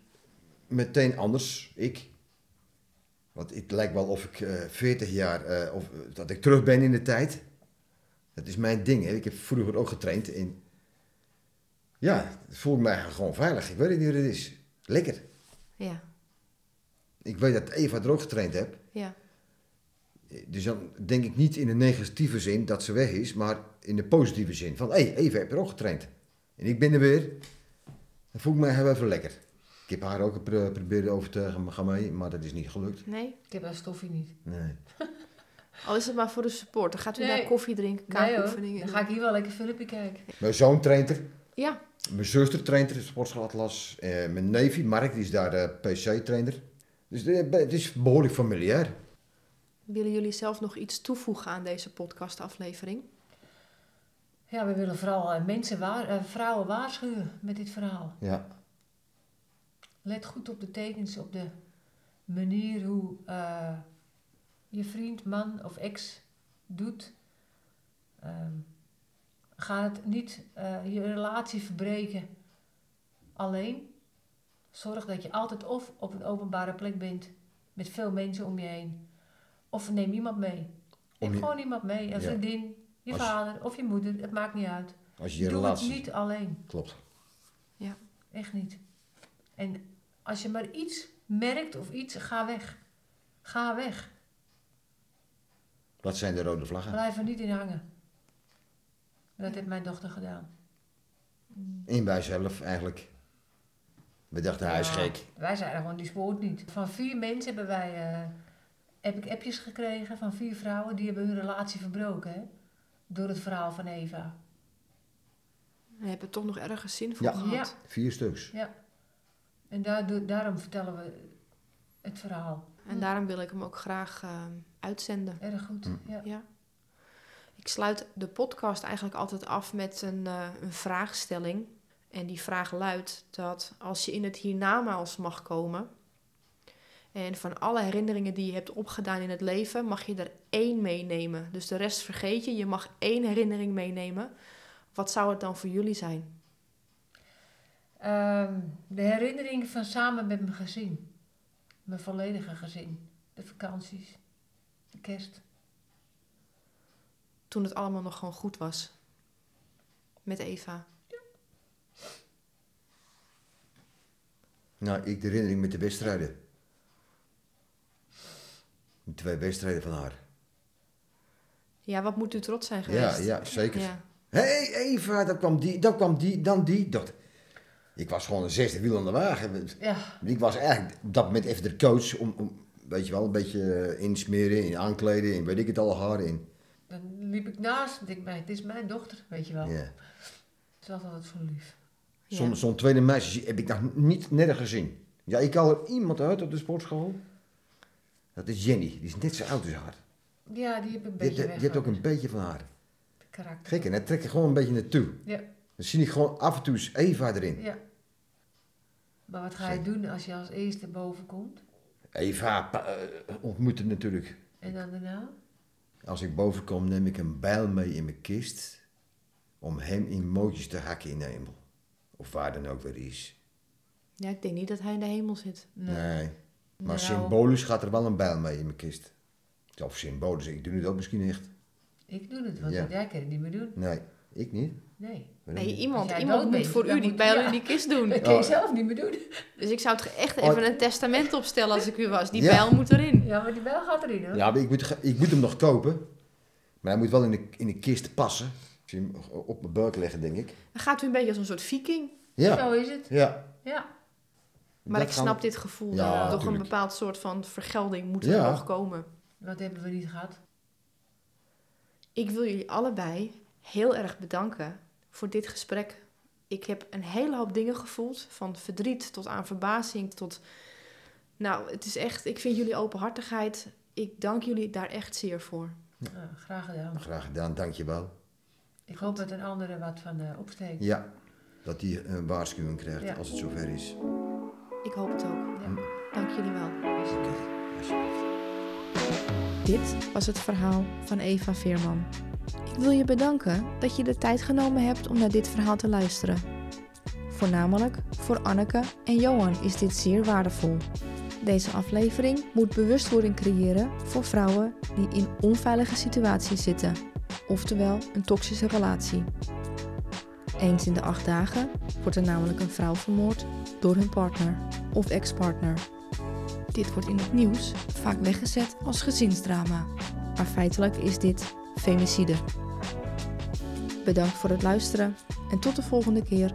Speaker 2: meteen anders. Ik. Want het lijkt wel of ik eh 40 jaar, of dat ik terug ben in de tijd. Dat is mijn ding. Hè. Ik heb vroeger ook getraind. En ja, het voel ik mij gewoon veilig. Ik weet niet hoe het is. Lekker.
Speaker 1: Ja,
Speaker 2: Ik weet dat Eva er ook getraind heeft.
Speaker 1: ja.
Speaker 2: Dus dan denk ik niet in de negatieve zin dat ze weg is, maar in de positieve zin. Van, hé, hey, Eva heb er ook getraind. En ik ben er weer. Dan voel ik mij heel even lekker. Ik heb haar ook gepro- geprobeerd over te gaan mee, maar dat is niet gelukt.
Speaker 1: Nee?
Speaker 3: Ik heb dat stoffie niet.
Speaker 2: Nee.
Speaker 1: Al is het maar voor de support. Dan gaat u
Speaker 3: Nee.
Speaker 1: daar koffie drinken,
Speaker 3: Nee
Speaker 1: kaakoefeningen
Speaker 3: dan
Speaker 1: doen.
Speaker 3: ga ik hier wel lekker filmpje kijken.
Speaker 2: Mijn zoon traint er.
Speaker 1: Ja,
Speaker 2: Mijn zuster traint er, sportschool-atlas. Eh, mijn neefje, Mark, die is daar eh, PC-trainer. Dus het is behoorlijk familiair.
Speaker 1: willen jullie zelf nog iets toevoegen aan deze podcastaflevering?
Speaker 3: Ja, we willen vooral eh, mensen waar, eh, vrouwen waarschuwen met dit verhaal.
Speaker 2: Ja.
Speaker 3: Let goed op de tekens, op de manier hoe eh, je vriend, man of ex doet. Ehm, ga het niet eh, je relatie verbreken alleen. Zorg dat je altijd of op een openbare plek bent met veel mensen om je heen. Of neem iemand mee. Neem
Speaker 2: je-
Speaker 3: gewoon iemand mee. Een
Speaker 2: Ja.
Speaker 3: vriendin, je
Speaker 2: Als-
Speaker 3: vader of je moeder. Het maakt niet uit.
Speaker 2: Als je je
Speaker 3: Doe
Speaker 2: relatie...
Speaker 3: het niet alleen.
Speaker 2: Klopt.
Speaker 3: Echt niet. En als je maar iets merkt of iets, ga weg. Ga weg.
Speaker 2: Wat zijn de rode vlaggen?
Speaker 3: Blijf er niet in hangen. Dat heeft mijn dochter gedaan.
Speaker 2: In bij zelf eigenlijk. We dachten, hij is
Speaker 3: Ja,
Speaker 2: gek.
Speaker 3: Wij zeiden gewoon, die spoort niet. Van vier mensen hebben wij, eh, heb ik appjes gekregen van vier vrouwen die hebben hun relatie verbroken. Hè? Door het verhaal van Eva.
Speaker 1: We hebben toch nog ergens zin voor
Speaker 2: Ja.
Speaker 1: gehad.
Speaker 3: Ja.
Speaker 2: Vier stuks.
Speaker 3: En daardoor, daarom vertellen we het verhaal.
Speaker 1: En daarom wil ik hem ook graag eh, uitzenden.
Speaker 3: Erg goed.
Speaker 2: Hm.
Speaker 3: Ja.
Speaker 1: Ja. Ik sluit de podcast eigenlijk altijd af met een, eh, een vraagstelling. En die vraag luidt dat als je in het hiernamaals mag komen... en van alle herinneringen die je hebt opgedaan in het leven... mag je er één meenemen. Dus de rest vergeet je. Je mag één herinnering meenemen. Wat zou het dan voor jullie zijn?
Speaker 3: Ehm, de herinnering van samen met mijn gezin. Mijn volledige gezin. De vakanties. De kerst.
Speaker 1: Toen het allemaal nog gewoon goed was. Met Eva.
Speaker 2: Nou, ik de herinnering met de wedstrijden. De twee wedstrijden van haar.
Speaker 1: Ja, wat moet u trots zijn geweest?
Speaker 2: ja, zeker.
Speaker 1: Ja.
Speaker 2: Hé, hey, Eva, dan kwam die, dan kwam die, dan die, dat. Ik was gewoon een zesde wiel aan de wagen.
Speaker 3: Ja,
Speaker 2: Ik was eigenlijk op dat moment even de coach om, om weet je wel, een beetje eh, insmeren, in aankleden, in weet ik het al, haar in.
Speaker 3: dan liep ik naast. en denk, dit is mijn dochter, weet je wel.
Speaker 2: Ja.
Speaker 3: Het is altijd zo lief.
Speaker 2: Zo'n zo'n tweede meisje heb ik nog niet nergens gezien. Ja, ik haal er iemand uit op de sportschool. Dat is Jenny, die is net zo oud als haar.
Speaker 3: Ja, die heb ik een
Speaker 2: Die,
Speaker 3: beetje
Speaker 2: die hebt ook een beetje van haar.
Speaker 3: karakter.
Speaker 2: Gek, en hij trekt er gewoon een beetje naartoe.
Speaker 3: Ja,
Speaker 2: Dan zie ik gewoon af en toe eens Eva erin.
Speaker 3: ja. Maar wat ga je doen als je als eerste boven komt?
Speaker 2: Eva eh, ontmoeten natuurlijk.
Speaker 3: En dan daarna?
Speaker 2: Als ik boven kom, neem ik een bijl mee in mijn kist. Om hem in mootjes te hakken in de hemel. Of waar dan ook weer is.
Speaker 1: ja, ik denk niet dat hij in de hemel zit.
Speaker 2: Nee. Maar
Speaker 3: Nou,
Speaker 2: symbolisch gaat er wel een bijl mee in mijn kist. Of symbolisch, ik doe het ook misschien echt.
Speaker 3: Ik doe het, want
Speaker 2: Ja.
Speaker 3: jij kan het niet meer doen.
Speaker 2: Nee, ik niet.
Speaker 3: Nee.
Speaker 1: Nee,
Speaker 2: niet?
Speaker 1: iemand, iemand moet
Speaker 3: bent,
Speaker 1: voor u die bijl
Speaker 3: ja.
Speaker 1: in die kist doen.
Speaker 3: Dat kan je
Speaker 2: Oh.
Speaker 3: zelf niet meer doen.
Speaker 1: Dus ik zou het echt
Speaker 2: Oh.
Speaker 1: even een testament opstellen als ik u was. Die
Speaker 2: Ja.
Speaker 1: bijl moet erin.
Speaker 3: Ja, maar die bijl gaat erin hoor.
Speaker 2: Ja, maar ik moet, ik moet hem nog kopen. Maar hij moet wel in de, in de kist passen. Hem op mijn buik leggen, denk ik.
Speaker 1: Dan gaat u een beetje als een soort viking.
Speaker 2: Ja,
Speaker 3: Zo is het.
Speaker 2: ja.
Speaker 3: Ja.
Speaker 1: Maar
Speaker 2: Dat
Speaker 1: ik snap
Speaker 2: we-
Speaker 1: dit gevoel.
Speaker 2: Ja,
Speaker 1: dat er toch een bepaald soort van vergelding moet er nog komen.
Speaker 3: Wat hebben we niet gehad?
Speaker 1: Ik wil jullie allebei heel erg bedanken voor dit gesprek. Ik heb een hele hoop dingen gevoeld. Van verdriet tot aan verbazing tot... Nou, het is echt... Ik vind jullie openhartigheid... Ik dank jullie daar echt zeer voor.
Speaker 3: Graag gedaan.
Speaker 2: Graag gedaan, dankjewel.
Speaker 3: Ik hoop dat een andere wat van eh, opsteekt.
Speaker 2: Ja, dat hij een waarschuwing krijgt
Speaker 3: Ja.
Speaker 2: als het zover is.
Speaker 1: Ik hoop het ook.
Speaker 3: Ja.
Speaker 1: Dank jullie wel.
Speaker 2: Oké, alsjeblieft.
Speaker 1: Dit was het verhaal van Eva Veerman. Ik wil je bedanken dat je de tijd genomen hebt om naar dit verhaal te luisteren. Voornamelijk voor Anneke en Johan is dit zeer waardevol. Deze aflevering moet bewustwording creëren voor vrouwen die in onveilige situaties zitten, oftewel een toxische relatie. Eens in de acht dagen wordt er namelijk een vrouw vermoord door hun partner of ex-partner. Dit wordt in het nieuws vaak weggezet als gezinsdrama, maar feitelijk is dit femicide. Bedankt voor het luisteren en tot de volgende keer.